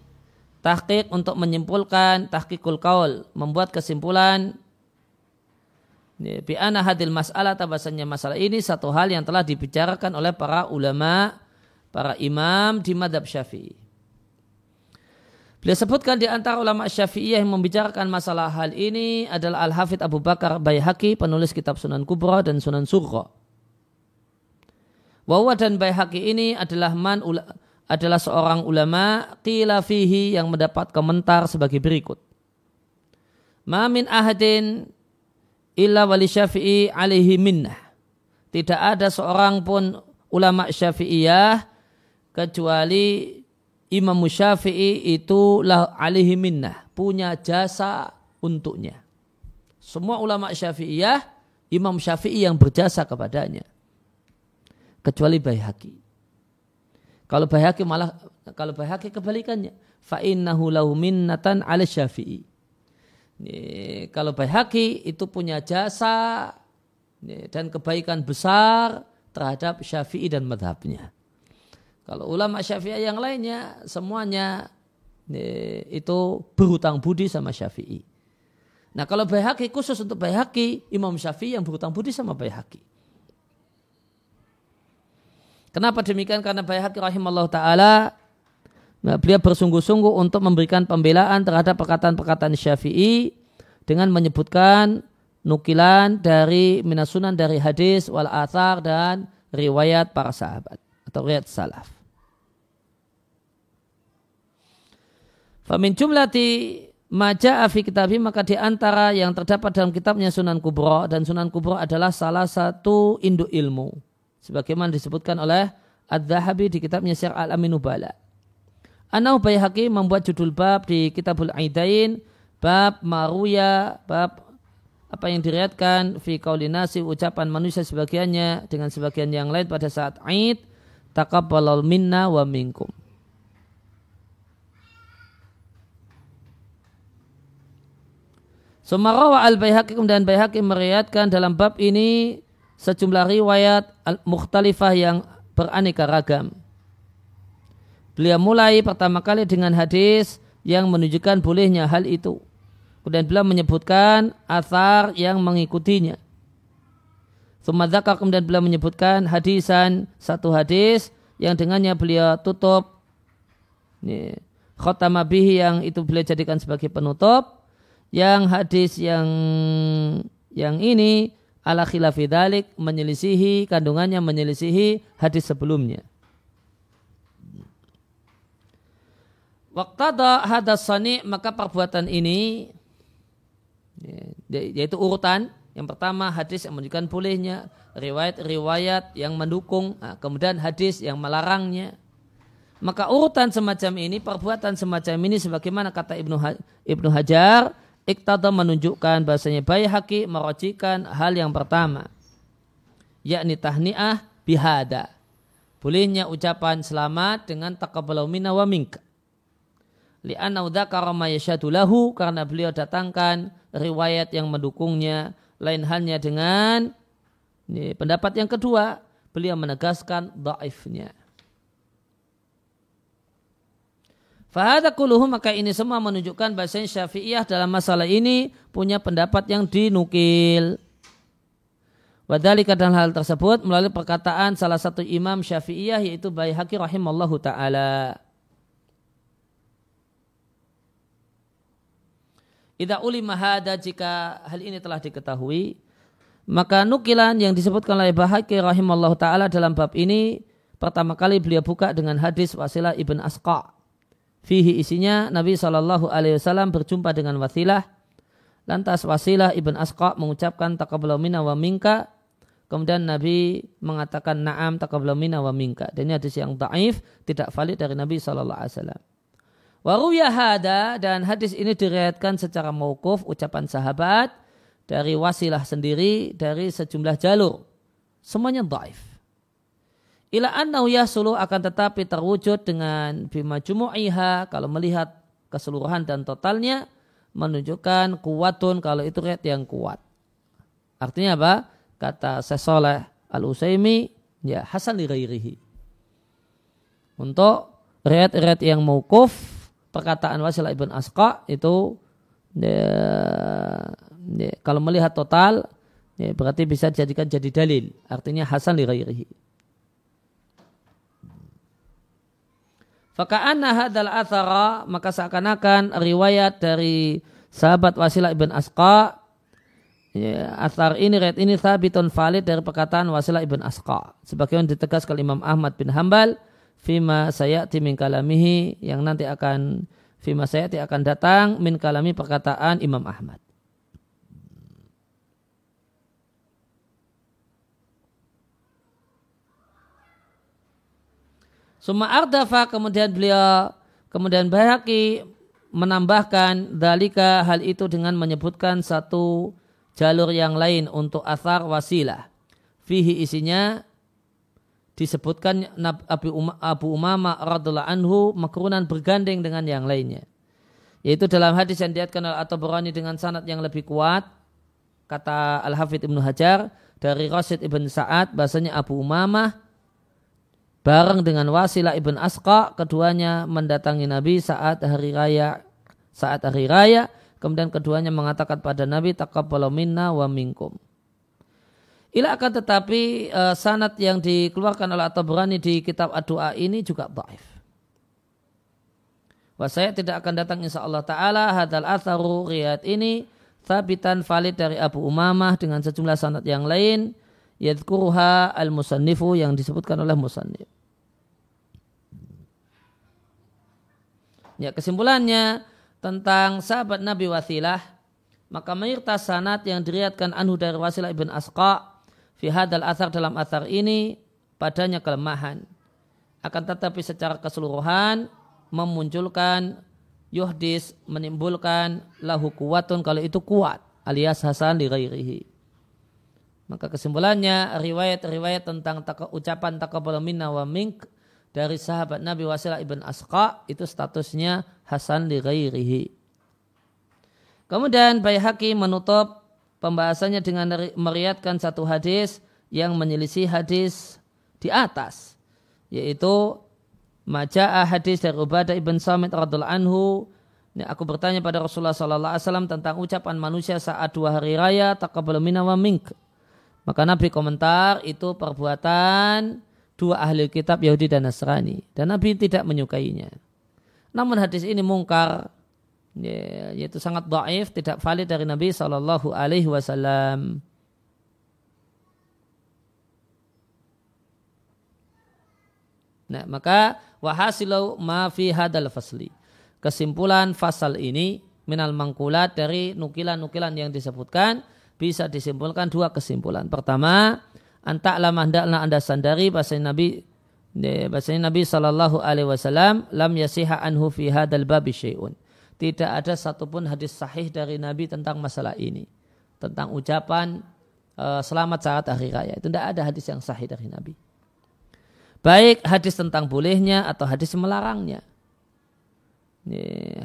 [SPEAKER 1] tahqiq untuk menyimpulkan tahqiqul kaul, membuat kesimpulan bi anna hadil masalah tabasanya masalah ini satu hal yang telah dibicarakan oleh para ulama, para imam di madhab syafi'i. Beliau sebutkan di antara ulama syafi'iyah yang membicarakan masalah hal ini adalah Al-Hafidh Abu Bakar Bayhaqi, penulis kitab Sunan Kubra dan Sunan Surra. Wawa dan Baihaqi ini adalah man adalah seorang ulama qila fihi yang mendapat komentar sebagai berikut. Ma min ahadin illa wali syafi'i alaihi minnah. Tidak ada seorang pun ulama syafi'iyah kecuali Imam Syafi'i itu lah alaihi minnah. Punya jasa untuknya. Semua ulama syafi'iyah Imam Syafi'i yang berjasa kepadanya kecuali Baihaqi. Kalau Baihaqi malah kalau Baihaqi kebalikannya, fa innahu lahu minnatan 'ala Syafi'i. kalau Baihaqi itu punya jasa dan kebaikan besar terhadap Syafi'i dan madhabnya. Kalau ulama Syafi'i yang lainnya semuanya itu berhutang budi sama Syafi'i. Nah kalau Baihaqi khusus untuk Baihaqi, Imam Syafi'i yang berhutang budi sama Baihaqi. Kenapa demikian? Karena Bayhaqi rahimahullah ta'ala nah, beliau bersungguh-sungguh untuk memberikan pembelaan terhadap perkataan-perkataan syafi'i dengan menyebutkan nukilan dari minasunan dari hadis wal athar dan riwayat para sahabat atau riwayat salaf. Famin jumlati Maja fi kitabhi maka di antara yang terdapat dalam kitabnya Sunan Kubro dan Sunan Kubro adalah salah satu induk ilmu sebagaimana disebutkan oleh Ad-Dhahabi di kitabnya Syar Al-Aminubala. Anau Bayhaqi membuat judul bab di Kitabul Aidain bab maruya bab apa yang diriatkan fi kaulinasi ucapan manusia sebagiannya dengan sebagian yang lain pada saat Aid taqabbalal minna wa minkum. Sumarawa al-Baihaqi dan Baihaqi meriatkan dalam bab ini sejumlah riwayat mukhtalifah yang beraneka ragam. Beliau mulai pertama kali dengan hadis yang menunjukkan bolehnya hal itu. Kemudian beliau menyebutkan athar yang mengikutinya. Sumadakar kemudian beliau menyebutkan hadisan satu hadis yang dengannya beliau tutup khotama bihi yang itu beliau jadikan sebagai penutup yang hadis yang yang ini ala khilafi dalik menyelisihi kandungannya menyelisihi hadis sebelumnya. Waktada hadas sani maka perbuatan ini ya, yaitu urutan yang pertama hadis yang menunjukkan bolehnya, riwayat-riwayat yang mendukung, nah, kemudian hadis yang melarangnya. Maka urutan semacam ini, perbuatan semacam ini sebagaimana kata Ibnu Hajar Iktada menunjukkan bahasanya haki merojikan hal yang pertama. Yakni tahniah bihada. Bolehnya ucapan selamat dengan taqabbalau minna wa minka. Li'anna udhakara ma karena beliau datangkan riwayat yang mendukungnya. Lain halnya dengan ini, pendapat yang kedua, beliau menegaskan daifnya. Fahada kuluhu maka ini semua menunjukkan bahasa syafi'iyah dalam masalah ini punya pendapat yang dinukil. Wadali dalam hal tersebut melalui perkataan salah satu imam syafi'iyah yaitu Bayhaqi rahimallahu ta'ala. Ida ulima hada jika hal ini telah diketahui, maka nukilan yang disebutkan oleh Bahaki rahimallahu ta'ala dalam bab ini, pertama kali beliau buka dengan hadis wasilah ibn Asqa' Fihi isinya Nabi Shallallahu Alaihi Wasallam berjumpa dengan Wasilah. Lantas Wasilah ibn Asqa mengucapkan takabbalu minna wa minka. Kemudian Nabi mengatakan na'am takabbalu minna wa minka. Dan ini hadis yang taif tidak valid dari Nabi Shallallahu Alaihi Wasallam. Waruya hada dan hadis ini diriatkan secara mauquf ucapan sahabat dari wasilah sendiri dari sejumlah jalur. Semuanya dhaif. Ila annahu yasulu akan tetapi terwujud dengan bima jumu'iha kalau melihat keseluruhan dan totalnya menunjukkan kuatun kalau itu riat yang kuat. Artinya apa? Kata Sesoleh Al-Usaimi ya Hasan li Untuk riat-riat yang mauquf perkataan Wasilah ibn Asqa itu ya, ya, kalau melihat total ya, berarti bisa dijadikan jadi dalil. Artinya Hasan li Faka'anna hadal athara maka seakan-akan riwayat dari sahabat Wasilah ibn Asqa ya, athar ini red ini sabitun valid dari perkataan Wasilah ibn Asqa. Sebagaimana ditegaskan Imam Ahmad bin Hambal fima sayati min kalamihi yang nanti akan fima sayati akan datang min kalami perkataan Imam Ahmad Suma ardafa kemudian beliau kemudian Bayhaqi menambahkan dalika hal itu dengan menyebutkan satu jalur yang lain untuk asar wasilah. Fihi isinya disebutkan Abu, Umama, Abu Umama radhiallahu anhu makrunan bergandeng dengan yang lainnya. Yaitu dalam hadis yang diatkan atau berani dengan sanad yang lebih kuat kata Al-Hafidh Ibnu Hajar dari Rasid Ibn Sa'ad bahasanya Abu Umamah bareng dengan Wasilah ibn Asqa keduanya mendatangi Nabi saat hari raya saat hari raya. Kemudian keduanya mengatakan pada Nabi taqabbalu minna wa minkum. Ila akan tetapi uh, sanat yang dikeluarkan oleh atau berani di kitab Ad-Du'a ini juga dhaif. Wasaya tidak akan datang insya Allah Ta'ala hadal atharu riyad ini thabitan valid dari Abu Umamah dengan sejumlah sanat yang lain yadkuruha al-musannifu yang disebutkan oleh musannif. Ya kesimpulannya tentang sahabat Nabi Wasilah maka mayoritas sanat yang diriatkan anhu dari Wasilah ibn Asqa fi hadal asar dalam asar ini padanya kelemahan akan tetapi secara keseluruhan memunculkan yuhdis menimbulkan lahu kuwatun kalau itu kuat alias hasan ghairihi maka kesimpulannya riwayat-riwayat tentang taka, ucapan taqabbal minna wa mink dari sahabat Nabi Wasilah ibn Asqa itu statusnya hasan li ghairihi. Kemudian Baihaqi menutup pembahasannya dengan meriatkan satu hadis yang menyelisih hadis di atas yaitu Maja'ah hadis dari Ubadah ibn Samit radhiallahu anhu ini aku bertanya pada Rasulullah sallallahu alaihi wasallam tentang ucapan manusia saat dua hari raya taqabbal minna wa mink maka Nabi komentar itu perbuatan dua ahli kitab Yahudi dan Nasrani. Dan Nabi tidak menyukainya. Namun hadis ini mungkar, ya, yaitu sangat daif, tidak valid dari Nabi Shallallahu Alaihi Wasallam. Nah, maka wahasilau ma fi hadal fasli. Kesimpulan fasal ini minal mangkulat dari nukilan-nukilan yang disebutkan bisa disimpulkan dua kesimpulan. Pertama, antak lama hendaklah anda sandari bahasa Nabi bahasa Nabi Shallallahu Alaihi Wasallam lam yasiha anhu fi hadal babi syai'un. Tidak ada satupun hadis sahih dari Nabi tentang masalah ini, tentang ucapan uh, selamat saat hari raya. Itu tidak ada hadis yang sahih dari Nabi. Baik hadis tentang bolehnya atau hadis melarangnya.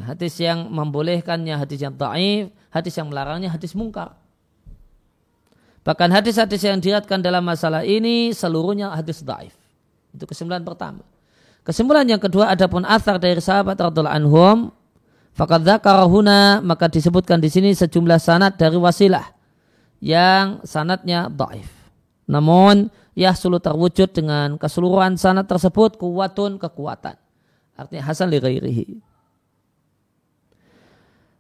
[SPEAKER 1] Hadis yang membolehkannya hadis yang taif, hadis yang melarangnya hadis mungkar. Bahkan hadis-hadis yang diriatkan dalam masalah ini seluruhnya hadis daif. Itu kesimpulan pertama. Kesimpulan yang kedua adapun athar dari sahabat radhiallahu anhum fakat maka disebutkan di sini sejumlah sanad dari wasilah yang sanatnya daif. Namun ya sulit terwujud dengan keseluruhan sanad tersebut kuwatun kekuatan. Artinya hasan li ghairihi.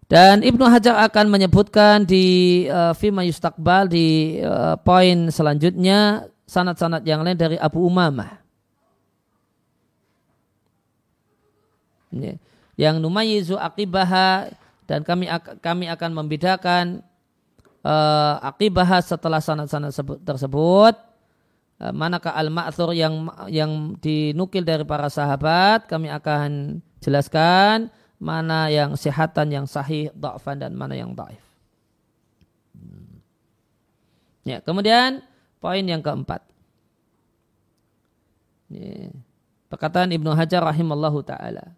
[SPEAKER 1] Dan Ibnu Hajar akan menyebutkan di uh, Fima Yustakbal di uh, poin selanjutnya sanat-sanat yang lain dari Abu Umamah. Yang numayizu akibaha dan kami kami akan membedakan uh, akibaha setelah sanat-sanat tersebut. Uh, manakah al-ma'thur yang yang dinukil dari para sahabat? Kami akan jelaskan mana yang sehatan yang sahih, da'fan dan mana yang daif. Ya, kemudian poin yang keempat. Ya, perkataan Ibnu Hajar rahimallahu taala.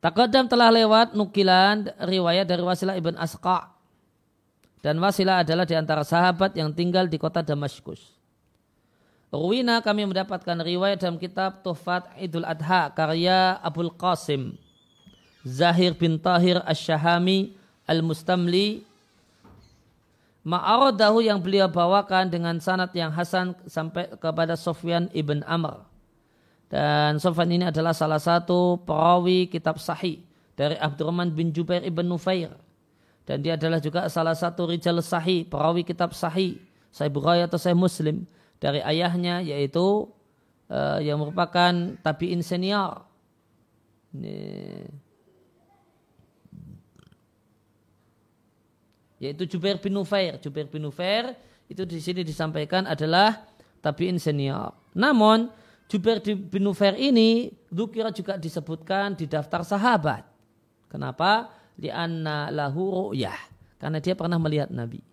[SPEAKER 1] Takadam telah lewat nukilan riwayat dari Wasilah ibn Asqa. Dan Wasilah adalah di antara sahabat yang tinggal di kota Damaskus. Ruwina kami mendapatkan riwayat dalam kitab Tuhfat Idul Adha karya Abul Qasim Zahir bin Tahir Ash-Shahami Al-Mustamli Ma'aradahu yang beliau bawakan dengan sanat yang hasan sampai kepada Sofyan ibn Amr. Dan Sofyan ini adalah salah satu perawi kitab sahih dari Abdurrahman bin Jubair ibn Nufair. Dan dia adalah juga salah satu rijal sahih, perawi kitab sahih, Sahih Bukhari atau Sahih Muslim dari ayahnya yaitu uh, yang merupakan tabiin senior. Ini. Yaitu Jubair bin Nufair. Jubair bin Nufair itu di sini disampaikan adalah tabiin senior. Namun Jubair bin Nufair ini Dukira juga disebutkan di daftar sahabat. Kenapa? Di anna lahu ru'yah. Karena dia pernah melihat Nabi.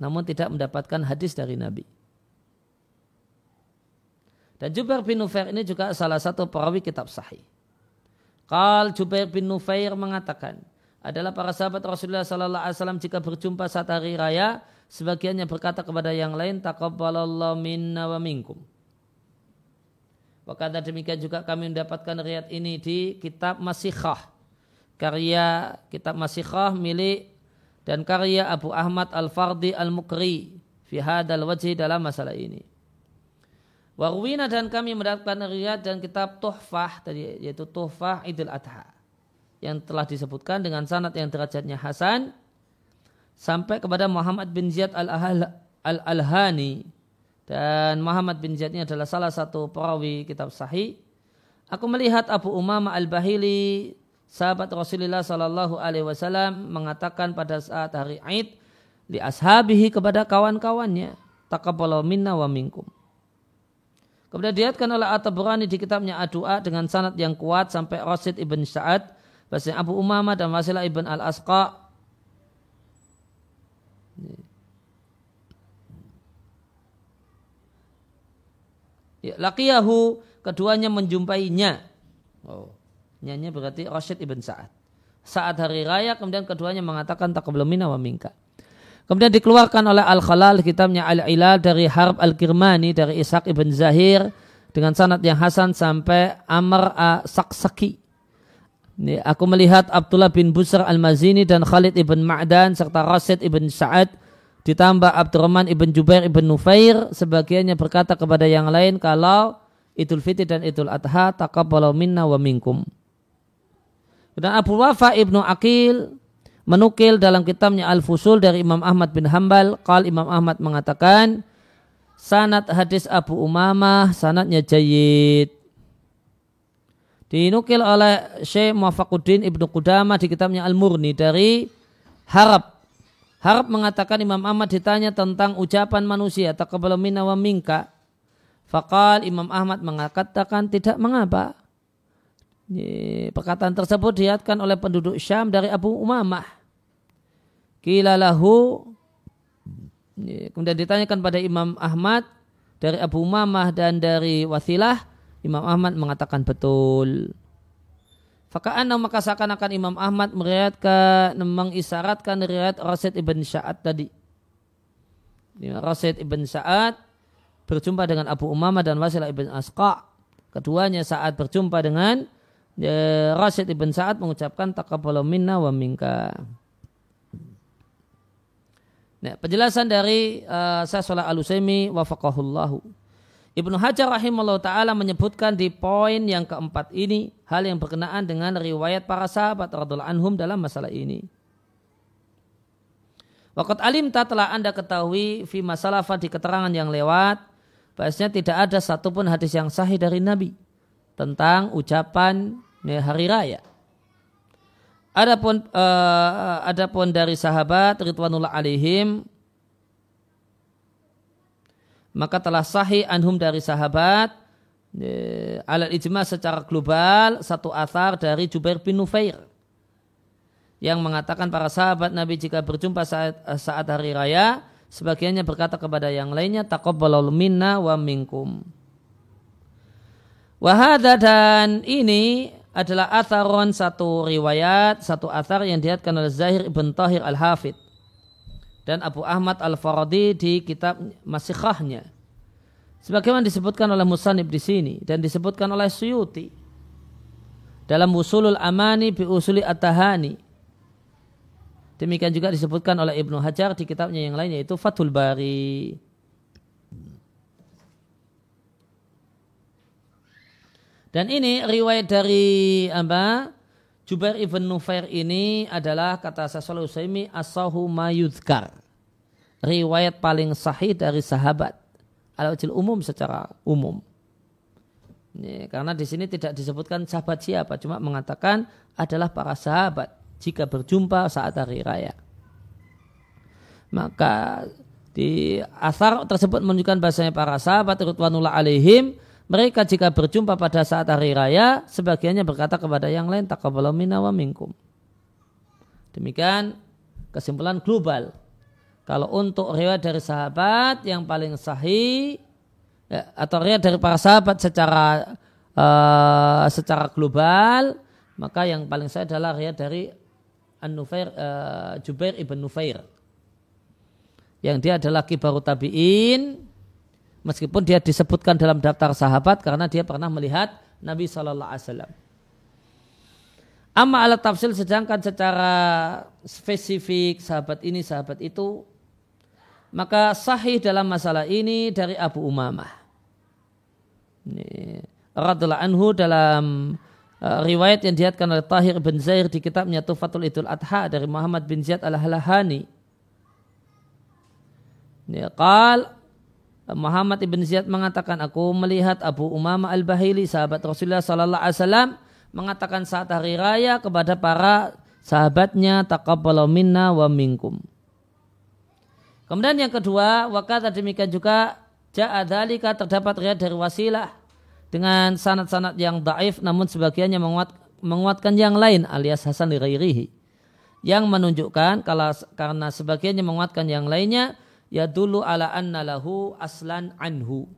[SPEAKER 1] Namun tidak mendapatkan hadis dari Nabi. Dan Jubair bin Nufair ini juga salah satu perawi kitab sahih. Kal Jubair bin Nufair mengatakan, adalah para sahabat Rasulullah sallallahu alaihi wasallam jika berjumpa saat hari raya, sebagiannya berkata kepada yang lain, taqabbalallahu minna wa minkum. Wakata demikian juga kami mendapatkan riat ini di kitab Masikhah. Karya kitab Masikhah milik dan karya Abu Ahmad Al-Fardi Al-Mukri fi hadal wajhi dalam masalah ini. Warwina dan kami mendapatkan riwayat dan kitab Tuhfah tadi yaitu Tuhfah Idul Adha yang telah disebutkan dengan sanad yang derajatnya hasan sampai kepada Muhammad bin Ziyad al-Alhani dan Muhammad bin Ziyad ini adalah salah satu perawi kitab sahih. Aku melihat Abu Umama al-Bahili sahabat Rasulullah Sallallahu Alaihi Wasallam mengatakan pada saat hari Aid di ashabihi kepada kawan-kawannya takabbalu minna wa minkum Kemudian dilihatkan oleh At-Tabrani di kitabnya Adua dengan sanad yang kuat sampai Rasid ibn Sa'ad, bahasa Abu Umamah dan Wasilah ibn Al-Asqa. Ya, laqiyahu keduanya menjumpainya. Oh, nyanya berarti Rasid ibn Sa'ad. Saat hari raya kemudian keduanya mengatakan takablamina wa minka. Kemudian dikeluarkan oleh Al-Khalal kitabnya Al-Ilal dari Harb Al-Kirmani dari Ishaq ibn Zahir dengan sanad yang hasan sampai Amr Saksaki. Ini, aku melihat Abdullah bin Busr Al-Mazini dan Khalid ibn Ma'dan serta Rasid ibn Sa'ad ditambah Abdurrahman ibn Jubair ibn Nufair sebagiannya berkata kepada yang lain kalau Idul Fitri dan Idul Adha taqabbalu minna wa minkum. Dan Abu Wafa ibnu Akil menukil dalam kitabnya Al-Fusul dari Imam Ahmad bin Hambal, kal Imam Ahmad mengatakan sanad hadis Abu Umamah sanadnya jayid. Dinukil oleh Syekh Muwafaquddin Ibnu Qudamah di kitabnya Al-Murni dari Harab. Harab mengatakan Imam Ahmad ditanya tentang ucapan manusia taqabbalu minna wa minka. Fakal Imam Ahmad mengatakan tidak mengapa. Perkataan tersebut dihatkan oleh penduduk Syam dari Abu Umamah. Kila lahu kemudian ditanyakan pada Imam Ahmad dari Abu Mamah dan dari Wasilah Imam Ahmad mengatakan betul. Faka'anna maka seakan-akan Imam Ahmad meriatkan, mengisyaratkan riwayat Rasid ibn Sa'ad tadi. Rasid ibn Sa'ad berjumpa dengan Abu Umamah dan Wasilah ibn Asqa. Keduanya saat berjumpa dengan ya, Rasid ibn Sa'ad mengucapkan taqabbalu minna wa minka. Nah, penjelasan dari uh, Sasolah Al-Usaimi wafaqahullahu. Ibnu Hajar rahimahullah ta'ala menyebutkan di poin yang keempat ini hal yang berkenaan dengan riwayat para sahabat radhiallahu anhum dalam masalah ini. Waqat alim telah anda ketahui fi masalah di keterangan yang lewat bahasanya tidak ada satupun hadis yang sahih dari Nabi tentang ucapan hari raya. Adapun uh, adapun dari sahabat ridwanullah alaihim maka telah sahih anhum dari sahabat alat ijma secara global satu athar dari Jubair bin Nufair yang mengatakan para sahabat Nabi jika berjumpa saat, saat hari raya sebagiannya berkata kepada yang lainnya taqabbalallahu minna wa minkum wahada dan ini adalah atharon satu riwayat satu athar yang dihatkan oleh Zahir ibn Tahir al-Hafid dan Abu Ahmad al-Faradi di kitab Masikhahnya Sebagaimana disebutkan oleh Musanib di sini dan disebutkan oleh Suyuti dalam Usulul Amani bi Usuli At-Tahani. Demikian juga disebutkan oleh Ibnu Hajar di kitabnya yang lainnya yaitu Fathul Bari. Dan ini riwayat dari apa? Jubair ibn Nufair ini adalah kata Syaikh Usaimi asahu mayudkar. Riwayat paling sahih dari sahabat al umum secara umum. Ini, karena di sini tidak disebutkan sahabat siapa, cuma mengatakan adalah para sahabat jika berjumpa saat hari raya. Maka di asar tersebut menunjukkan bahasanya para sahabat Ridwanullah alaihim mereka jika berjumpa pada saat hari raya sebagiannya berkata kepada yang lain taqabbalu minna wa minkum. Demikian kesimpulan global kalau untuk riwayat dari sahabat yang paling sahih ya, atau riwayat dari para sahabat secara uh, secara global, maka yang paling sahih adalah riwayat dari An-Nufair uh, Jubair ibn Nufair. Yang dia adalah kibaru tabi'in meskipun dia disebutkan dalam daftar sahabat karena dia pernah melihat Nabi Shallallahu Alaihi Wasallam. Amma alat tafsir sedangkan secara spesifik sahabat ini sahabat itu maka sahih dalam masalah ini dari Abu Umamah. Radhiallahu anhu dalam uh, riwayat yang dihatkan oleh Tahir bin Zair di kitabnya Tufatul Idul Adha dari Muhammad bin Ziyad al-Halahani. Qal Muhammad ibn Ziyad mengatakan aku melihat Abu Umamah al-Bahili sahabat Rasulullah sallallahu alaihi wasallam mengatakan saat hari raya kepada para sahabatnya taqabbalu minna wa minkum. Kemudian yang kedua, wakata demikian juga ja'adhalika terdapat riwayat dari wasilah dengan sanat-sanat yang daif namun sebagiannya menguat, menguatkan yang lain alias Hasan Lirairihi yang menunjukkan kalau karena sebagiannya menguatkan yang lainnya ya dulu ala anna lahu aslan anhu.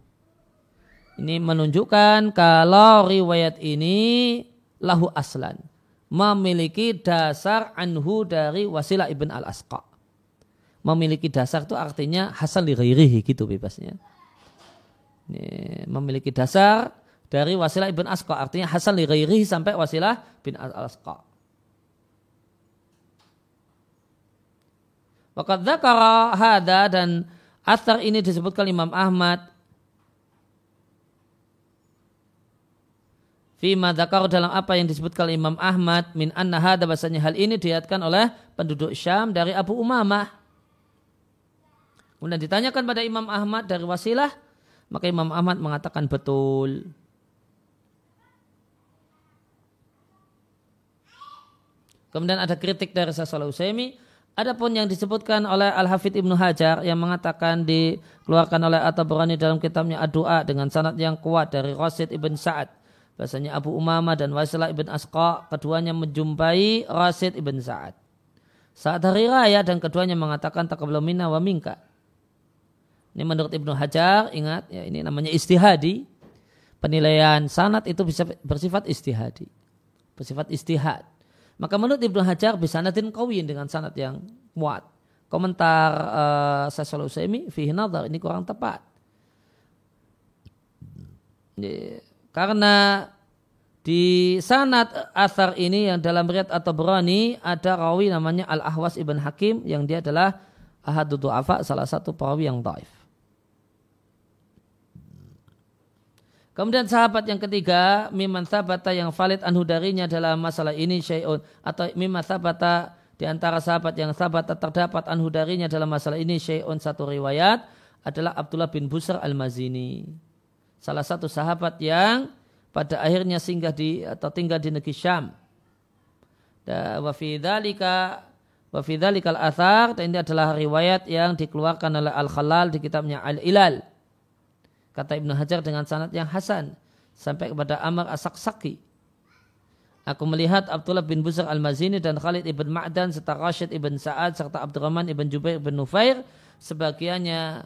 [SPEAKER 1] Ini menunjukkan kalau riwayat ini lahu aslan memiliki dasar anhu dari wasilah ibn al-asqa memiliki dasar itu artinya hasan li ghairihi gitu bebasnya. Ini, memiliki dasar dari wasilah ibn Asqa artinya hasan li ghairihi sampai wasilah bin Asqa. Waqad dzakara hada dan athar ini disebutkan Imam Ahmad Fima dzakar dalam apa yang disebutkan Imam Ahmad min anna hada bahasanya hal ini diatkan oleh penduduk Syam dari Abu Umamah Kemudian ditanyakan pada Imam Ahmad dari wasilah, maka Imam Ahmad mengatakan betul. Kemudian ada kritik dari Syaikh Usaimi. Adapun yang disebutkan oleh Al-Hafidh Ibnu Hajar yang mengatakan dikeluarkan oleh At-Tabrani dalam kitabnya Ad-Du'a dengan sanad yang kuat dari Rasid Ibn Sa'ad. Bahasanya Abu Umamah dan Wasilah Ibn Asqa keduanya menjumpai Rasid Ibn Sa'ad. Saat hari raya dan keduanya mengatakan takabla minna wa minka. Ini menurut Ibnu Hajar, ingat ya ini namanya istihadi. Penilaian sanat itu bisa bersifat istihadi. Bersifat istihad. Maka menurut Ibnu Hajar bisa natin kawin dengan sanat yang kuat. Komentar uh, Syaikh Usaimi fihi nadhar ini kurang tepat. Karena di sanat asar ini yang dalam riat atau berani ada rawi namanya Al-Ahwas Ibn Hakim yang dia adalah ahadu du'afa salah satu perawi yang daif. Kemudian sahabat yang ketiga, miman sabata yang valid anhu darinya dalam masalah ini syai'un. Atau miman sabata di antara sahabat yang sahabat terdapat anhu darinya dalam masalah ini syai'un satu riwayat adalah Abdullah bin Busar al-Mazini. Salah satu sahabat yang pada akhirnya singgah di atau tinggal di negeri Syam. Wa fi dzalika wa fi dzalikal athar dan ini adalah riwayat yang dikeluarkan oleh Al-Khalal di kitabnya Al-Ilal Kata Ibnu Hajar dengan sanad yang hasan. sampai kepada Amr Asaksaki. Aku melihat Abdullah bin Busar al-Mazini dan Khalid ibn Ma'dan serta Rashid ibn Sa'ad serta Abdurrahman ibn Jubair ibn Nufair sebagiannya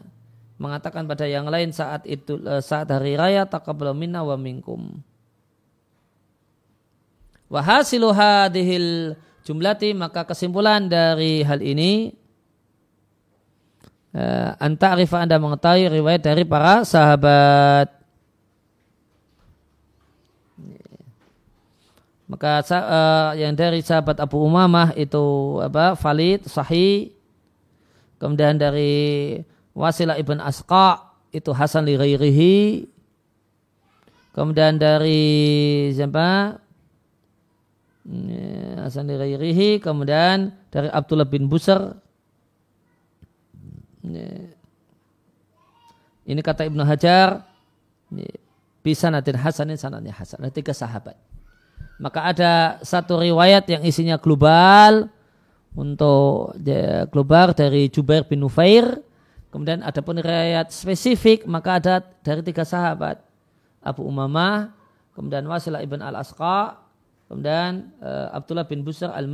[SPEAKER 1] mengatakan pada yang lain saat itu eh, saat hari raya taqabbalu minna wa minkum. Wa hasilu hadhil jumlati maka kesimpulan dari hal ini uh, anta arifah anda mengetahui riwayat dari para sahabat Maka uh, yang dari sahabat Abu Umamah itu apa? Valid, sahih. Kemudian dari Wasilah ibn Asqa itu Hasan li ghairihi. Kemudian dari siapa? Hasan li ghairihi. Kemudian dari Abdullah bin Busar. Ini kata Ibnu Hajar. Bisa nanti Hasanin sanadnya Hasan. Ada tiga sahabat maka ada satu riwayat yang isinya global untuk global dari Jubair bin Nufair. Kemudian ada pun riwayat spesifik maka ada dari tiga sahabat Abu Umamah, kemudian Wasilah ibn al Asqa, kemudian uh, Abdullah bin Busar al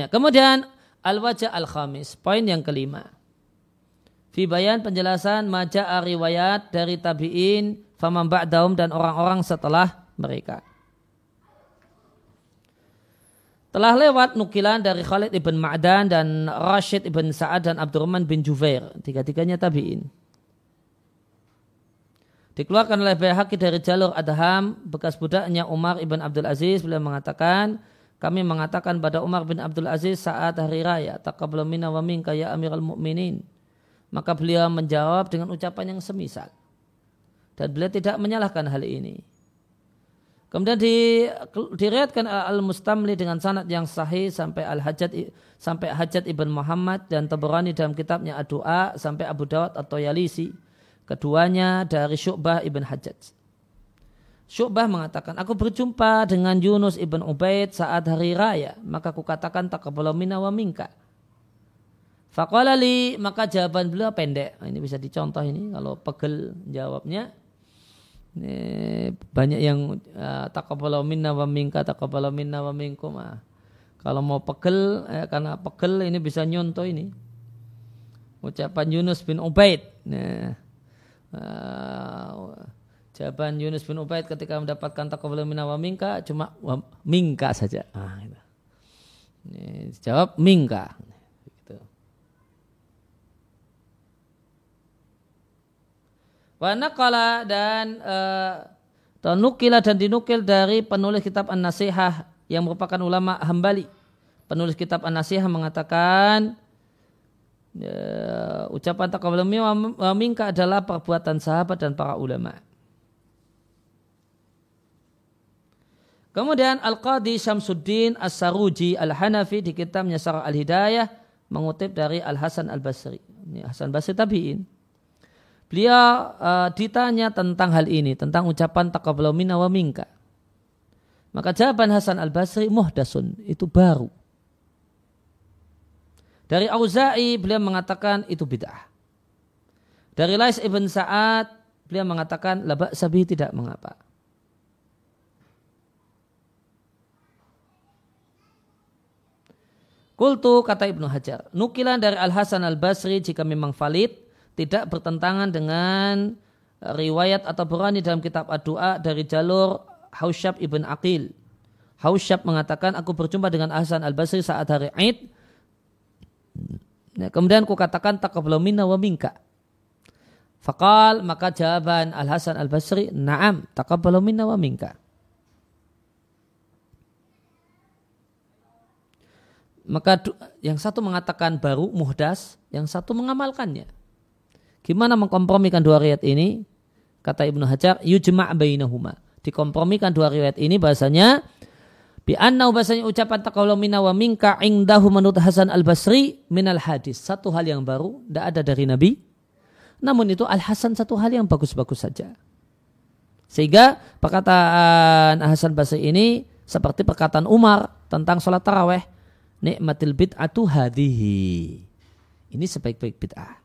[SPEAKER 1] Ya, kemudian al-wajah al-khamis, poin yang kelima. Fi bayan penjelasan maja'a riwayat dari tabi'in, faman ba'daum dan orang-orang setelah mereka. Telah lewat nukilan dari Khalid ibn Ma'dan dan Rashid ibn Sa'ad dan Abdurrahman bin Juvair. Tiga-tiganya tabi'in. Dikeluarkan oleh Bayhaqi dari jalur Adham, bekas budaknya Umar ibn Abdul Aziz, beliau mengatakan, kami mengatakan pada Umar bin Abdul Aziz saat hari raya, taqabbal minna wa minka ya Amirul Mukminin. Maka beliau menjawab dengan ucapan yang semisal. Dan beliau tidak menyalahkan hal ini. Kemudian di, diriatkan Al-Mustamli dengan sanad yang sahih sampai Al-Hajjat sampai Hajjat Ibn Muhammad dan Tabrani dalam kitabnya Ad-Du'a sampai Abu Dawud atau Yalisi. Keduanya dari Syu'bah Ibn Hajjat. Syu'bah mengatakan, aku berjumpa dengan Yunus ibn Ubaid saat hari raya, maka aku katakan taqabbalu minna wa minka. Faqala li, maka jawaban beliau pendek. Nah, ini bisa dicontoh ini kalau pegel jawabnya. Ini banyak yang uh, taqabbalu minna wa minka, taqabbalu minna wa minkum. Ah. Kalau mau pegel, eh, karena pegel ini bisa nyontoh ini. Ucapan Yunus bin Ubaid. Nah, uh, Jawaban Yunus bin Ubaid ketika mendapatkan taqabbal minna wa minka cuma wa minka saja. Ah, gitu. Ini jawab minka. Gitu. Wa dan uh, nukila dan dinukil dari penulis kitab An-Nasihah yang merupakan ulama Hambali. Penulis kitab An-Nasihah mengatakan uh, ucapan taqabbal minna wa minka adalah perbuatan sahabat dan para ulama. Kemudian Al-Qadi Syamsuddin As-Saruji Al-Hanafi di kitabnya Sarah Al-Hidayah mengutip dari Al-Hasan Al-Basri. Ini Hasan Basri tabi'in. Beliau uh, ditanya tentang hal ini, tentang ucapan taqabbalu minna wa minka. Maka jawaban Hasan Al-Basri muhdasun, itu baru. Dari Auza'i beliau mengatakan itu bid'ah. Dari Lais ibn Sa'ad beliau mengatakan labak sabi tidak mengapa. Kultu kata Ibnu Hajar, nukilan dari Al Hasan Al Basri jika memang valid tidak bertentangan dengan eh, riwayat atau berani dalam kitab Ad-Du'a dari jalur Hausyab ibn Aqil. Hausyab mengatakan aku berjumpa dengan Al Hasan Al Basri saat hari Aid. Nah, kemudian aku katakan taqabbalu minna wa minka. Fakal maka jawaban Al Hasan Al Basri, "Na'am, taqabbalu minna wa minka." Maka yang satu mengatakan baru muhdas, yang satu mengamalkannya. Gimana mengkompromikan dua riwayat ini? Kata Ibnu Hajar, yujma' bainahuma. Dikompromikan dua riwayat ini bahasanya bi anna bahasanya ucapan taqawlu minna wa minka indahu menurut Hasan Al-Basri minal hadis. Satu hal yang baru, tidak ada dari Nabi. Namun itu Al-Hasan satu hal yang bagus-bagus saja. Sehingga perkataan Hasan Basri ini Seperti perkataan Umar tentang sholat taraweh. Nikmatil bid'atu hadihi. Ini sebaik-baik bid'ah.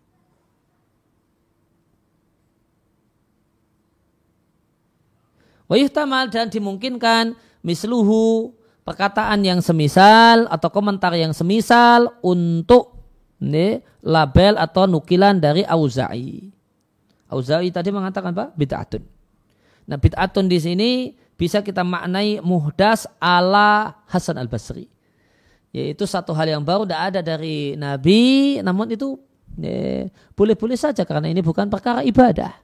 [SPEAKER 1] Wayuhtamal dan dimungkinkan misluhu perkataan yang semisal atau komentar yang semisal untuk ini, label atau nukilan dari Auza'i. Auza'i tadi mengatakan apa? Bid'atun. Nah bid'atun di sini bisa kita maknai muhdas ala Hasan al-Basri. Yaitu satu hal yang baru tidak ada dari Nabi, namun itu boleh-boleh saja karena ini bukan perkara ibadah.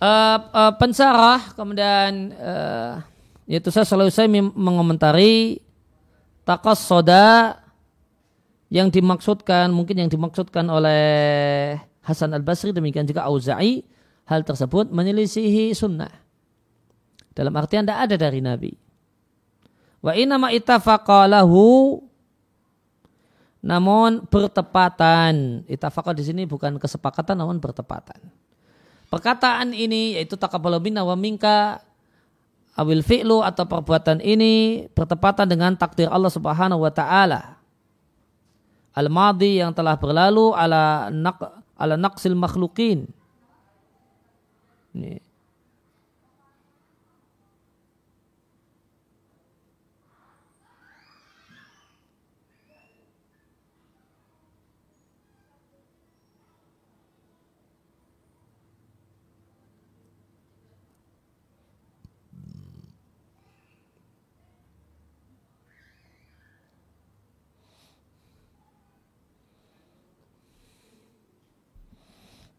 [SPEAKER 1] Uh, uh, pensarah kemudian uh, yaitu saya selalu saya mengomentari takas soda yang dimaksudkan mungkin yang dimaksudkan oleh Hasan al Basri demikian juga Auza'i hal tersebut menyelisihi sunnah. Dalam artian tidak ada dari Nabi. Wa inama itafaqalahu namun bertepatan. Itafaqah di sini bukan kesepakatan namun bertepatan Perkataan ini yaitu takabalu minna wa minka awil fi'lu atau perbuatan ini bertepatan dengan takdir Allah Subhanahu wa taala. Al-madi yang telah berlalu ala naq, ala naqsil makhlukin.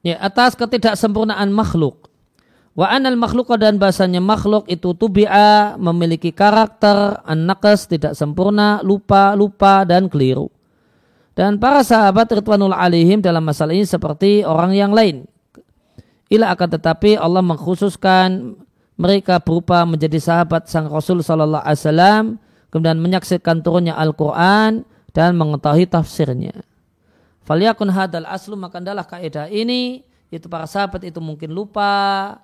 [SPEAKER 1] Ya atas ketidaksempurnaan makhluk. Wa anal makhluk dan bahasanya makhluk itu tubi'a memiliki karakter an tidak sempurna, lupa, lupa dan keliru. Dan para sahabat Ridwanul alaihim dalam masalah ini seperti orang yang lain. Ila akan tetapi Allah mengkhususkan mereka berupa menjadi sahabat sang Rasul Sallallahu Alaihi Wasallam, kemudian menyaksikan turunnya Al-Quran dan mengetahui tafsirnya. Faliyakun hadal aslu maka adalah kaidah ini itu para sahabat itu mungkin lupa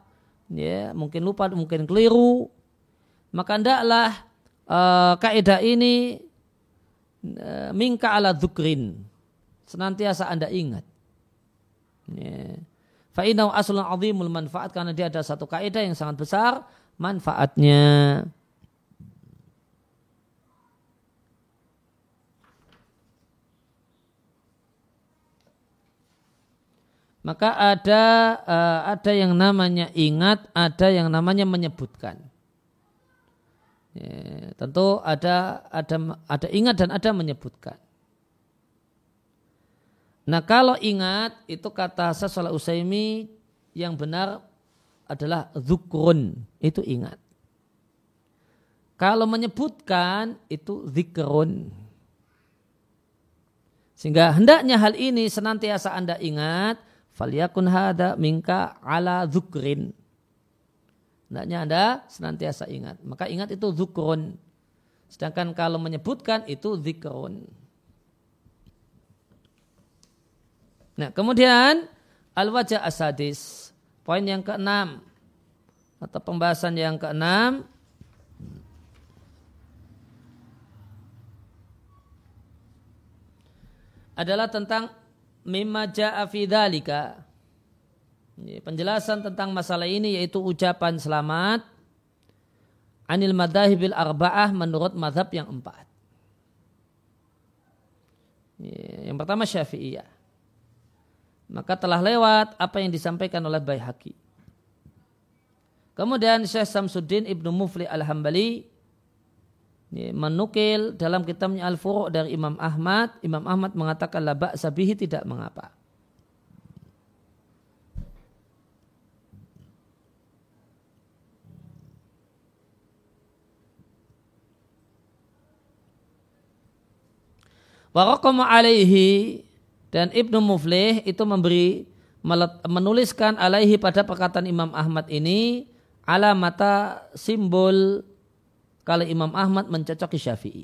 [SPEAKER 1] ya mungkin lupa mungkin keliru maka hendaklah uh, kaidah ini uh, mingka ala dzukrin senantiasa anda ingat ya. Fa'inau aslun azimul manfaat karena dia ada satu kaidah yang sangat besar manfaatnya. Maka ada uh, ada yang namanya ingat, ada yang namanya menyebutkan. Ya, tentu ada ada ada ingat dan ada menyebutkan. Nah kalau ingat itu kata Sasolah Usaimi yang benar adalah zukrun itu ingat. Kalau menyebutkan itu zikrun. Sehingga hendaknya hal ini senantiasa Anda ingat Faliyakun hada minka ala zukrin. Hendaknya Anda senantiasa ingat. Maka ingat itu zukrun. Sedangkan kalau menyebutkan itu zikrun. Nah kemudian al-wajah asadis. Poin yang keenam. Atau pembahasan yang keenam. Adalah tentang mimma ja'a fi dhalika. Penjelasan tentang masalah ini yaitu ucapan selamat anil madhahibil arba'ah menurut madhab yang empat. Yang pertama syafi'iyah. Maka telah lewat apa yang disampaikan oleh Baihaqi. Kemudian Syekh Samsuddin Ibnu Mufli Al-Hambali menukil dalam kitabnya Al-Furu' dari Imam Ahmad, Imam Ahmad mengatakan la sabihi tidak mengapa. Waraqama alaihi dan Ibnu Muflih itu memberi menuliskan alaihi pada perkataan Imam Ahmad ini ala mata simbol kalau Imam Ahmad mencocoki Syafi'i.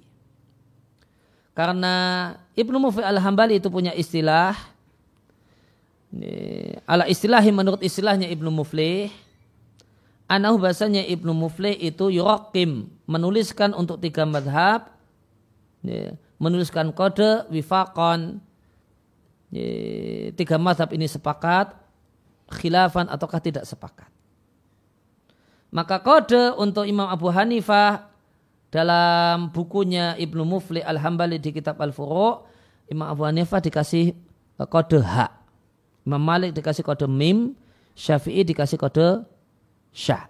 [SPEAKER 1] Karena Ibnu Mufi al-Hambali itu punya istilah ala istilahi menurut istilahnya Ibnu Muflih anahu bahasanya Ibnu Muflih itu yurakim menuliskan untuk tiga madhab menuliskan kode wifakon tiga madhab ini sepakat khilafan ataukah tidak sepakat. Maka kode untuk Imam Abu Hanifah dalam bukunya Ibnu Mufli Al-Hambali di kitab Al-Furu' Imam Abu Hanifah dikasih eh, kode H. Imam Malik dikasih kode Mim, Syafi'i dikasih kode Syah.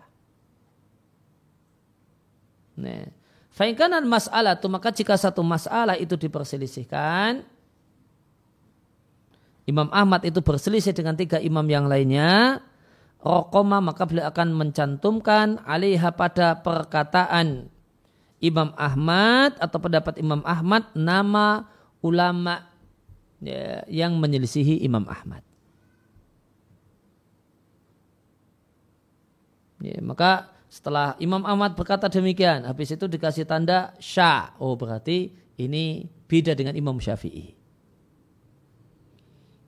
[SPEAKER 1] Nah, Fa'inkanan masalah itu maka jika satu masalah itu diperselisihkan, Imam Ahmad itu berselisih dengan tiga imam yang lainnya, Rokoma maka beliau akan mencantumkan alihah pada perkataan Imam Ahmad atau pendapat Imam Ahmad nama ulama ya, yang menyelisihi Imam Ahmad. Ya, maka setelah Imam Ahmad berkata demikian, habis itu dikasih tanda syah. Oh berarti ini beda dengan Imam Syafi'i.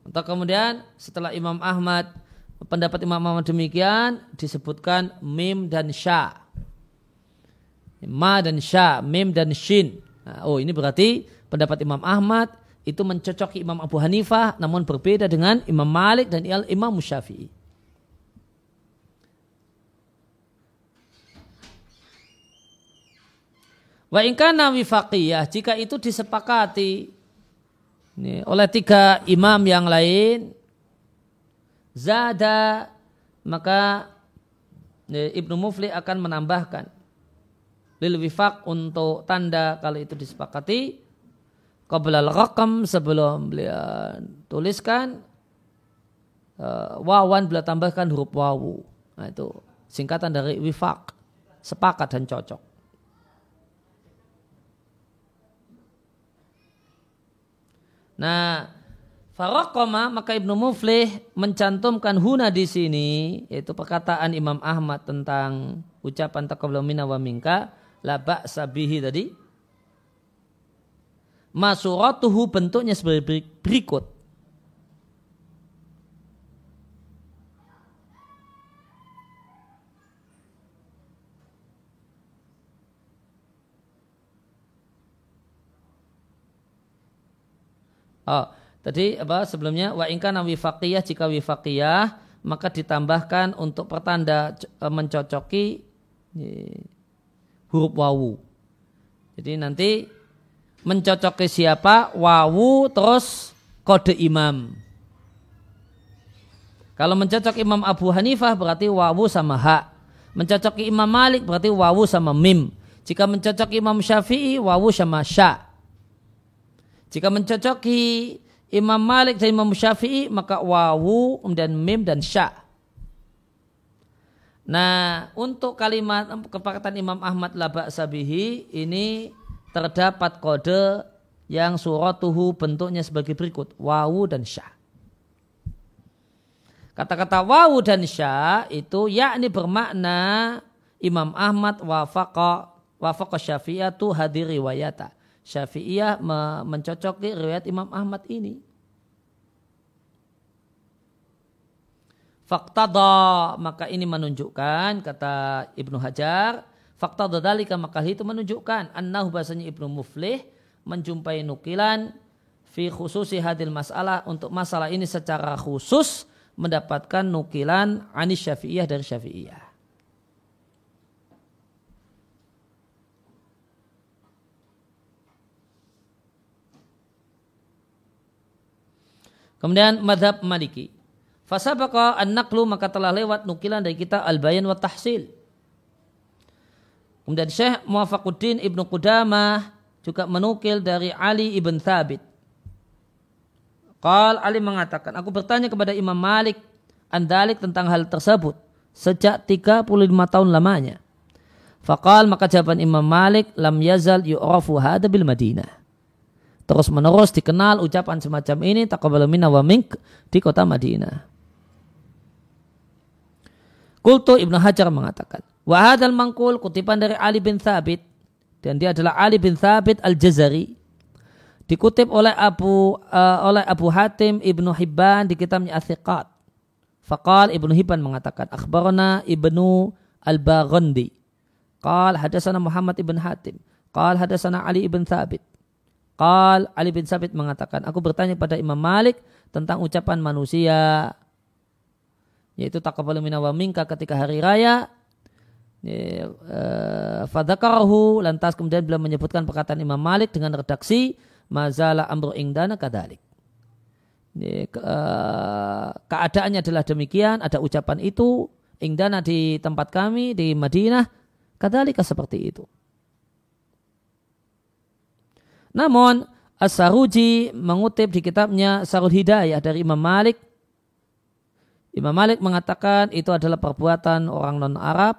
[SPEAKER 1] Atau kemudian setelah Imam Ahmad pendapat Imam Ahmad demikian disebutkan mim dan sya. Ma dan sya, mim dan shin. Oh ini berarti pendapat Imam Ahmad itu mencocoki Imam Abu Hanifah namun berbeda dengan Imam Malik dan Imam Syafi'i. Wa ingkana wifaqiyah jika itu disepakati ini, oleh tiga imam yang lain zada maka Ibnu Mufli akan menambahkan lil untuk tanda kalau itu disepakati. Qabla al sebelum beliau tuliskan uh, wawan beliau tambahkan huruf wawu. Nah itu singkatan dari wifaq sepakat dan cocok. Nah, Farokoma maka Ibnu Muflih mencantumkan huna di sini yaitu perkataan Imam Ahmad tentang ucapan taqabbal minna wa minka la sabihi tadi. Masuratuhu bentuknya sebagai berikut. Oh, tadi apa sebelumnya wa ingkana wifaqiyah jika wifaqiyah maka ditambahkan untuk pertanda e, mencocoki huruf wawu. Jadi nanti mencocoki siapa wawu terus kode imam. Kalau mencocok Imam Abu Hanifah berarti wawu sama ha. Mencocoki Imam Malik berarti wawu sama mim. Jika mencocok Imam Syafi'i wawu sama sya. Jika mencocoki Imam Malik dan Imam Syafi'i maka wawu dan mim dan sya. Nah, untuk kalimat kepakatan Imam Ahmad laba sabihi ini terdapat kode yang suratuhu bentuknya sebagai berikut. Wawu dan sya. Kata-kata wawu dan sya itu yakni bermakna Imam Ahmad wafaqa wafaqa syafi'atu hadir riwayata. Syafi'iyah mencocoki riwayat Imam Ahmad ini. Faktada maka ini menunjukkan kata Ibnu Hajar faktada dalika maka itu menunjukkan annahu bahasanya Ibnu Muflih menjumpai nukilan fi khususi hadil masalah untuk masalah ini secara khusus mendapatkan nukilan anis syafi'iyah dari syafi'iyah. Kemudian madhab maliki. Fasabaka an-naqlu maka telah lewat nukilan dari kita al-bayan wa tahsil. Kemudian Syekh Muwafaquddin Ibnu Qudamah juga menukil dari Ali ibn Thabit. Qal Ali mengatakan, aku bertanya kepada Imam Malik andalik tentang hal tersebut sejak 35 tahun lamanya. Faqal maka jawaban Imam Malik lam yazal yu'rafu hada bil Madinah terus menerus dikenal ucapan semacam ini taqabbalu minna wa mink di kota Madinah. Kultu Ibnu Hajar mengatakan, Wahadal mangkul kutipan dari Ali bin Thabit dan dia adalah Ali bin Thabit al-Jazari dikutip oleh Abu uh, oleh Abu Hatim Ibnu Hibban di kitabnya Athiqat. Faqal Ibnu Hibban mengatakan akhbarana Ibnu Al-Baghandi. Qal hadasana Muhammad ibn Hatim. Qal hadasana Ali ibn Thabit. Qal Ali bin Thabit mengatakan, aku bertanya pada Imam Malik tentang ucapan manusia yaitu taqabbalu minna wa minka ketika hari raya eh, fadakarahu lantas kemudian beliau menyebutkan perkataan Imam Malik dengan redaksi mazala amru ingdana kadalik. Eh, keadaannya adalah demikian, ada ucapan itu, ingdana di tempat kami di Madinah, kadalika seperti itu. Namun As-Saruji mengutip di kitabnya Sarul Hidayah dari Imam Malik. Imam Malik mengatakan itu adalah perbuatan orang non-Arab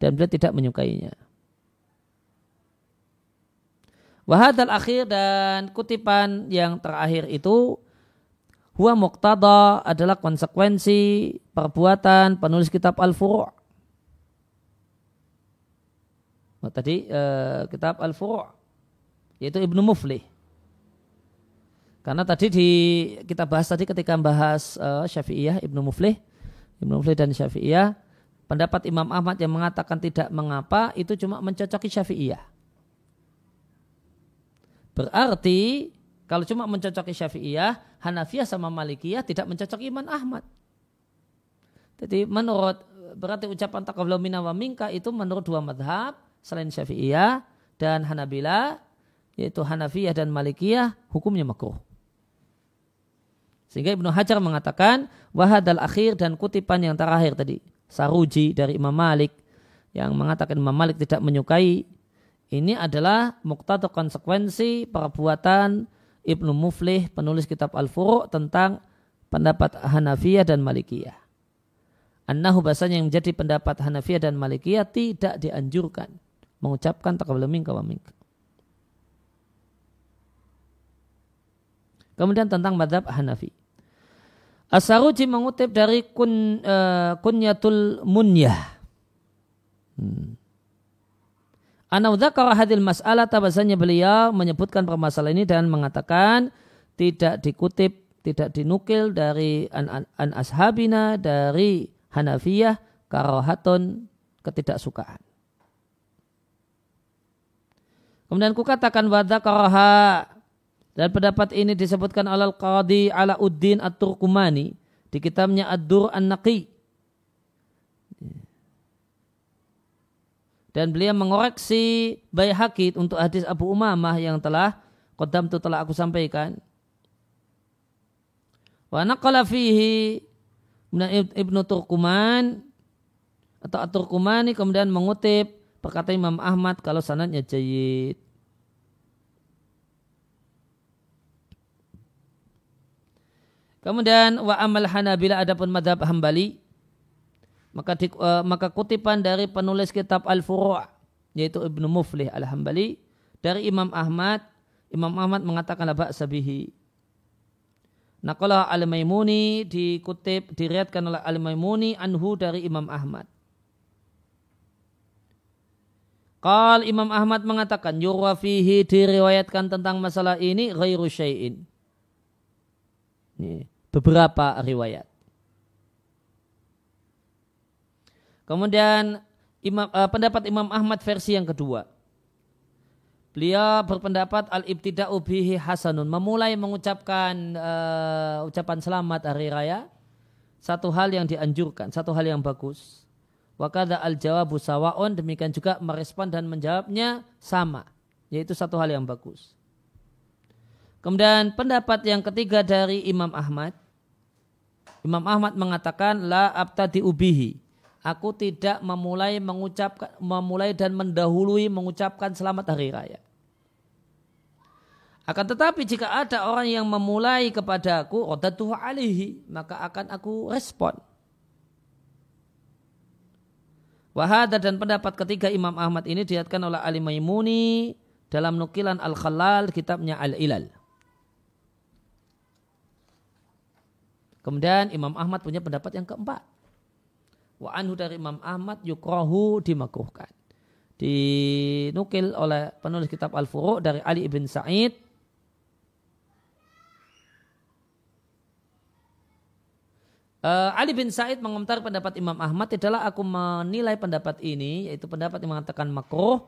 [SPEAKER 1] dan beliau tidak menyukainya. Wahadal akhir dan kutipan yang terakhir itu huwa muqtada adalah konsekuensi perbuatan penulis kitab Al-Furu' oh, tadi uh, kitab Al-Furu' yaitu Ibnu Muflih karena tadi di kita bahas tadi ketika membahas uh, Syafi'iyah Ibnu Muflih Ibnu Muflih dan Syafi'iyah pendapat Imam Ahmad yang mengatakan tidak mengapa itu cuma mencocoki Syafi'iyah Berarti kalau cuma mencocoki Syafi'iyah, Hanafiyah sama Malikiyah tidak mencocoki Imam Ahmad. Jadi menurut berarti ucapan taqabbalu minna wa minka itu menurut dua madhab selain Syafi'iyah dan Hanabila yaitu Hanafiyah dan Malikiyah hukumnya makruh. Sehingga Ibnu Hajar mengatakan wahadal akhir dan kutipan yang terakhir tadi Saruji dari Imam Malik yang mengatakan Imam Malik tidak menyukai ini adalah muktadok konsekuensi perbuatan Ibnu Muflih penulis kitab Al-Furu' tentang pendapat Hanafiyah dan Malikiyah. Annahu bahasanya yang menjadi pendapat Hanafiyah dan Malikiyah tidak dianjurkan mengucapkan taqabbal minka wa minka. Kemudian tentang madhab Hanafi. Asaruji mengutip dari kun, uh, kunyatul munyah. Hmm. Anaudhakara hadil mas'alah tabasanya beliau menyebutkan permasalahan ini dan mengatakan tidak dikutip, tidak dinukil dari an, an, an ashabina dari Hanafiyah karohatun ketidaksukaan. Kemudian kukatakan wadhakaraha dan pendapat ini disebutkan oleh Qadi Alauddin At-Turkumani di kitabnya Ad-Dur An-Naqi dan beliau mengoreksi Baihaqi untuk hadis Abu Umamah yang telah kodam itu telah aku sampaikan. Wa naqala fihi Ibnu Turkuman atau At-Turkumani kemudian mengutip perkataan Imam Ahmad kalau sanadnya jayid. Kemudian wa amal Hanabila adapun madhab Hambali maka di, uh, maka kutipan dari penulis kitab Al-Furu' yaitu Ibnu Muflih Al-Hambali dari Imam Ahmad Imam Ahmad mengatakan la sabihi Naqalah Al-Maimuni dikutip diriatkan oleh Al-Maimuni anhu dari Imam Ahmad. Qal Imam Ahmad mengatakan yurwa fihi diriwayatkan tentang masalah ini ghairu syai'in. Beberapa riwayat. Kemudian imam, uh, pendapat Imam Ahmad versi yang kedua. Beliau berpendapat al-ibtida'u bihi hasanun. Memulai mengucapkan uh, ucapan selamat hari raya. Satu hal yang dianjurkan, satu hal yang bagus. Wakada al-jawabu sawa'un. Demikian juga merespon dan menjawabnya sama. Yaitu satu hal yang bagus. Kemudian pendapat yang ketiga dari Imam Ahmad. Imam Ahmad mengatakan la abtadi ubihi aku tidak memulai mengucapkan memulai dan mendahului mengucapkan selamat hari raya. Akan tetapi jika ada orang yang memulai kepadaku rodatuhu alihi maka akan aku respon. Wahada dan pendapat ketiga Imam Ahmad ini diatkan oleh Ali Maimuni dalam nukilan Al-Khalal kitabnya Al-Ilal. Kemudian Imam Ahmad punya pendapat yang keempat. Wa anhu dari Imam Ahmad yukrohu dimakruhkan. Dinukil oleh penulis kitab Al-Furu' dari Ali ibn Sa'id. Uh, Ali bin Said mengomentari pendapat Imam Ahmad adalah aku menilai pendapat ini yaitu pendapat yang mengatakan makruh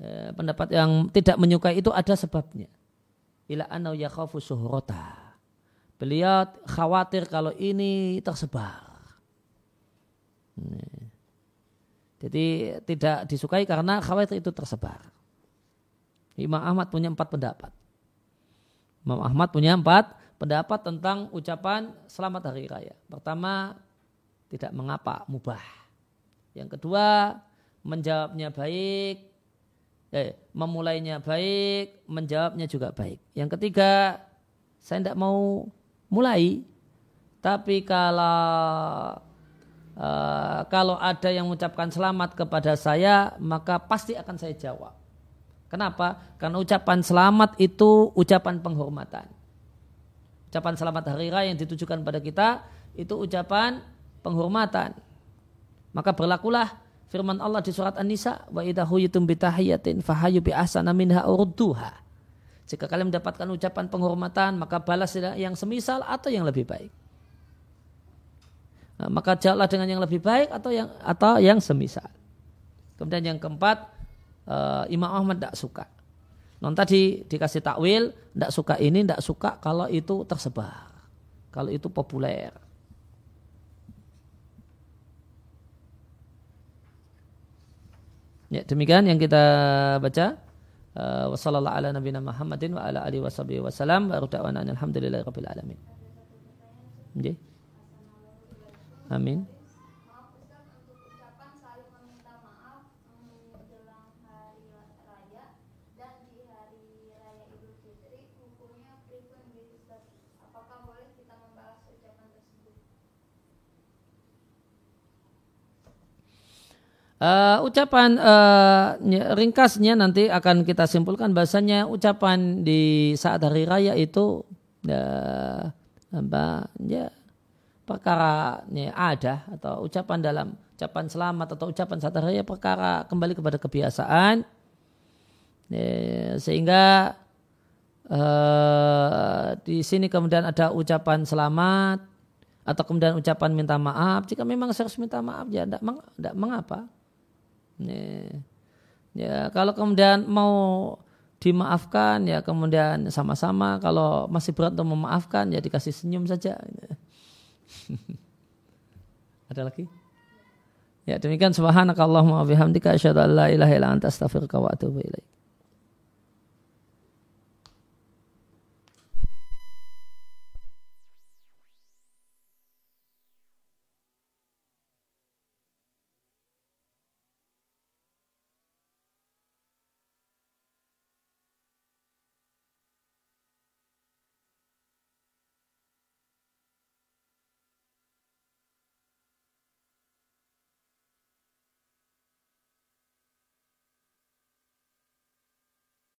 [SPEAKER 1] uh, pendapat yang tidak menyukai itu ada sebabnya. Ila anau yakhafu suhrota beliau khawatir kalau ini tersebar jadi tidak disukai karena khawatir itu tersebar Imam Ahmad punya empat pendapat Imam Ahmad punya empat pendapat tentang ucapan selamat hari raya. Pertama, tidak mengapa, mubah. Yang kedua, menjawabnya baik, eh, memulainya baik, menjawabnya juga baik. Yang ketiga, saya tidak mau mulai, tapi kalau uh, kalau ada yang mengucapkan selamat kepada saya, maka pasti akan saya jawab. Kenapa? Karena ucapan selamat itu ucapan penghormatan. Ucapan selamat hari raya yang ditujukan pada kita itu ucapan penghormatan. Maka berlakulah firman Allah di surat An-Nisa wa idza huyitum bi tahiyatin fahayu bi ahsana minha urduha. Jika kalian mendapatkan ucapan penghormatan maka balas yang semisal atau yang lebih baik. Nah, maka jawablah dengan yang lebih baik atau yang atau yang semisal. Kemudian yang keempat, uh, Imam Ahmad tidak suka. Non tadi dikasih takwil, tidak suka ini, tidak suka kalau itu tersebar. Kalau itu populer. Ya, demikian yang kita baca. Wassalamualaikum ala nabiyina Muhammadin wa ala alihi wasallam wa rabbil alamin. Amin. Uh, ucapan uh, ringkasnya nanti akan kita simpulkan bahasanya ucapan di saat hari raya itu uh, apa ya perkara ya, ada atau ucapan dalam ucapan selamat atau ucapan saat hari raya perkara kembali kepada kebiasaan. Ya, sehingga uh, di sini kemudian ada ucapan selamat atau kemudian ucapan minta maaf. Jika memang harus minta maaf ya tidak mengapa Ya. ya kalau kemudian mau dimaafkan ya kemudian sama-sama kalau masih berat untuk memaafkan ya dikasih senyum saja. Ada lagi? Ya demikian subhanakallahumma wa bihamdika asyhadu an la ilaha illa anta astaghfiruka wa atubu ilaik.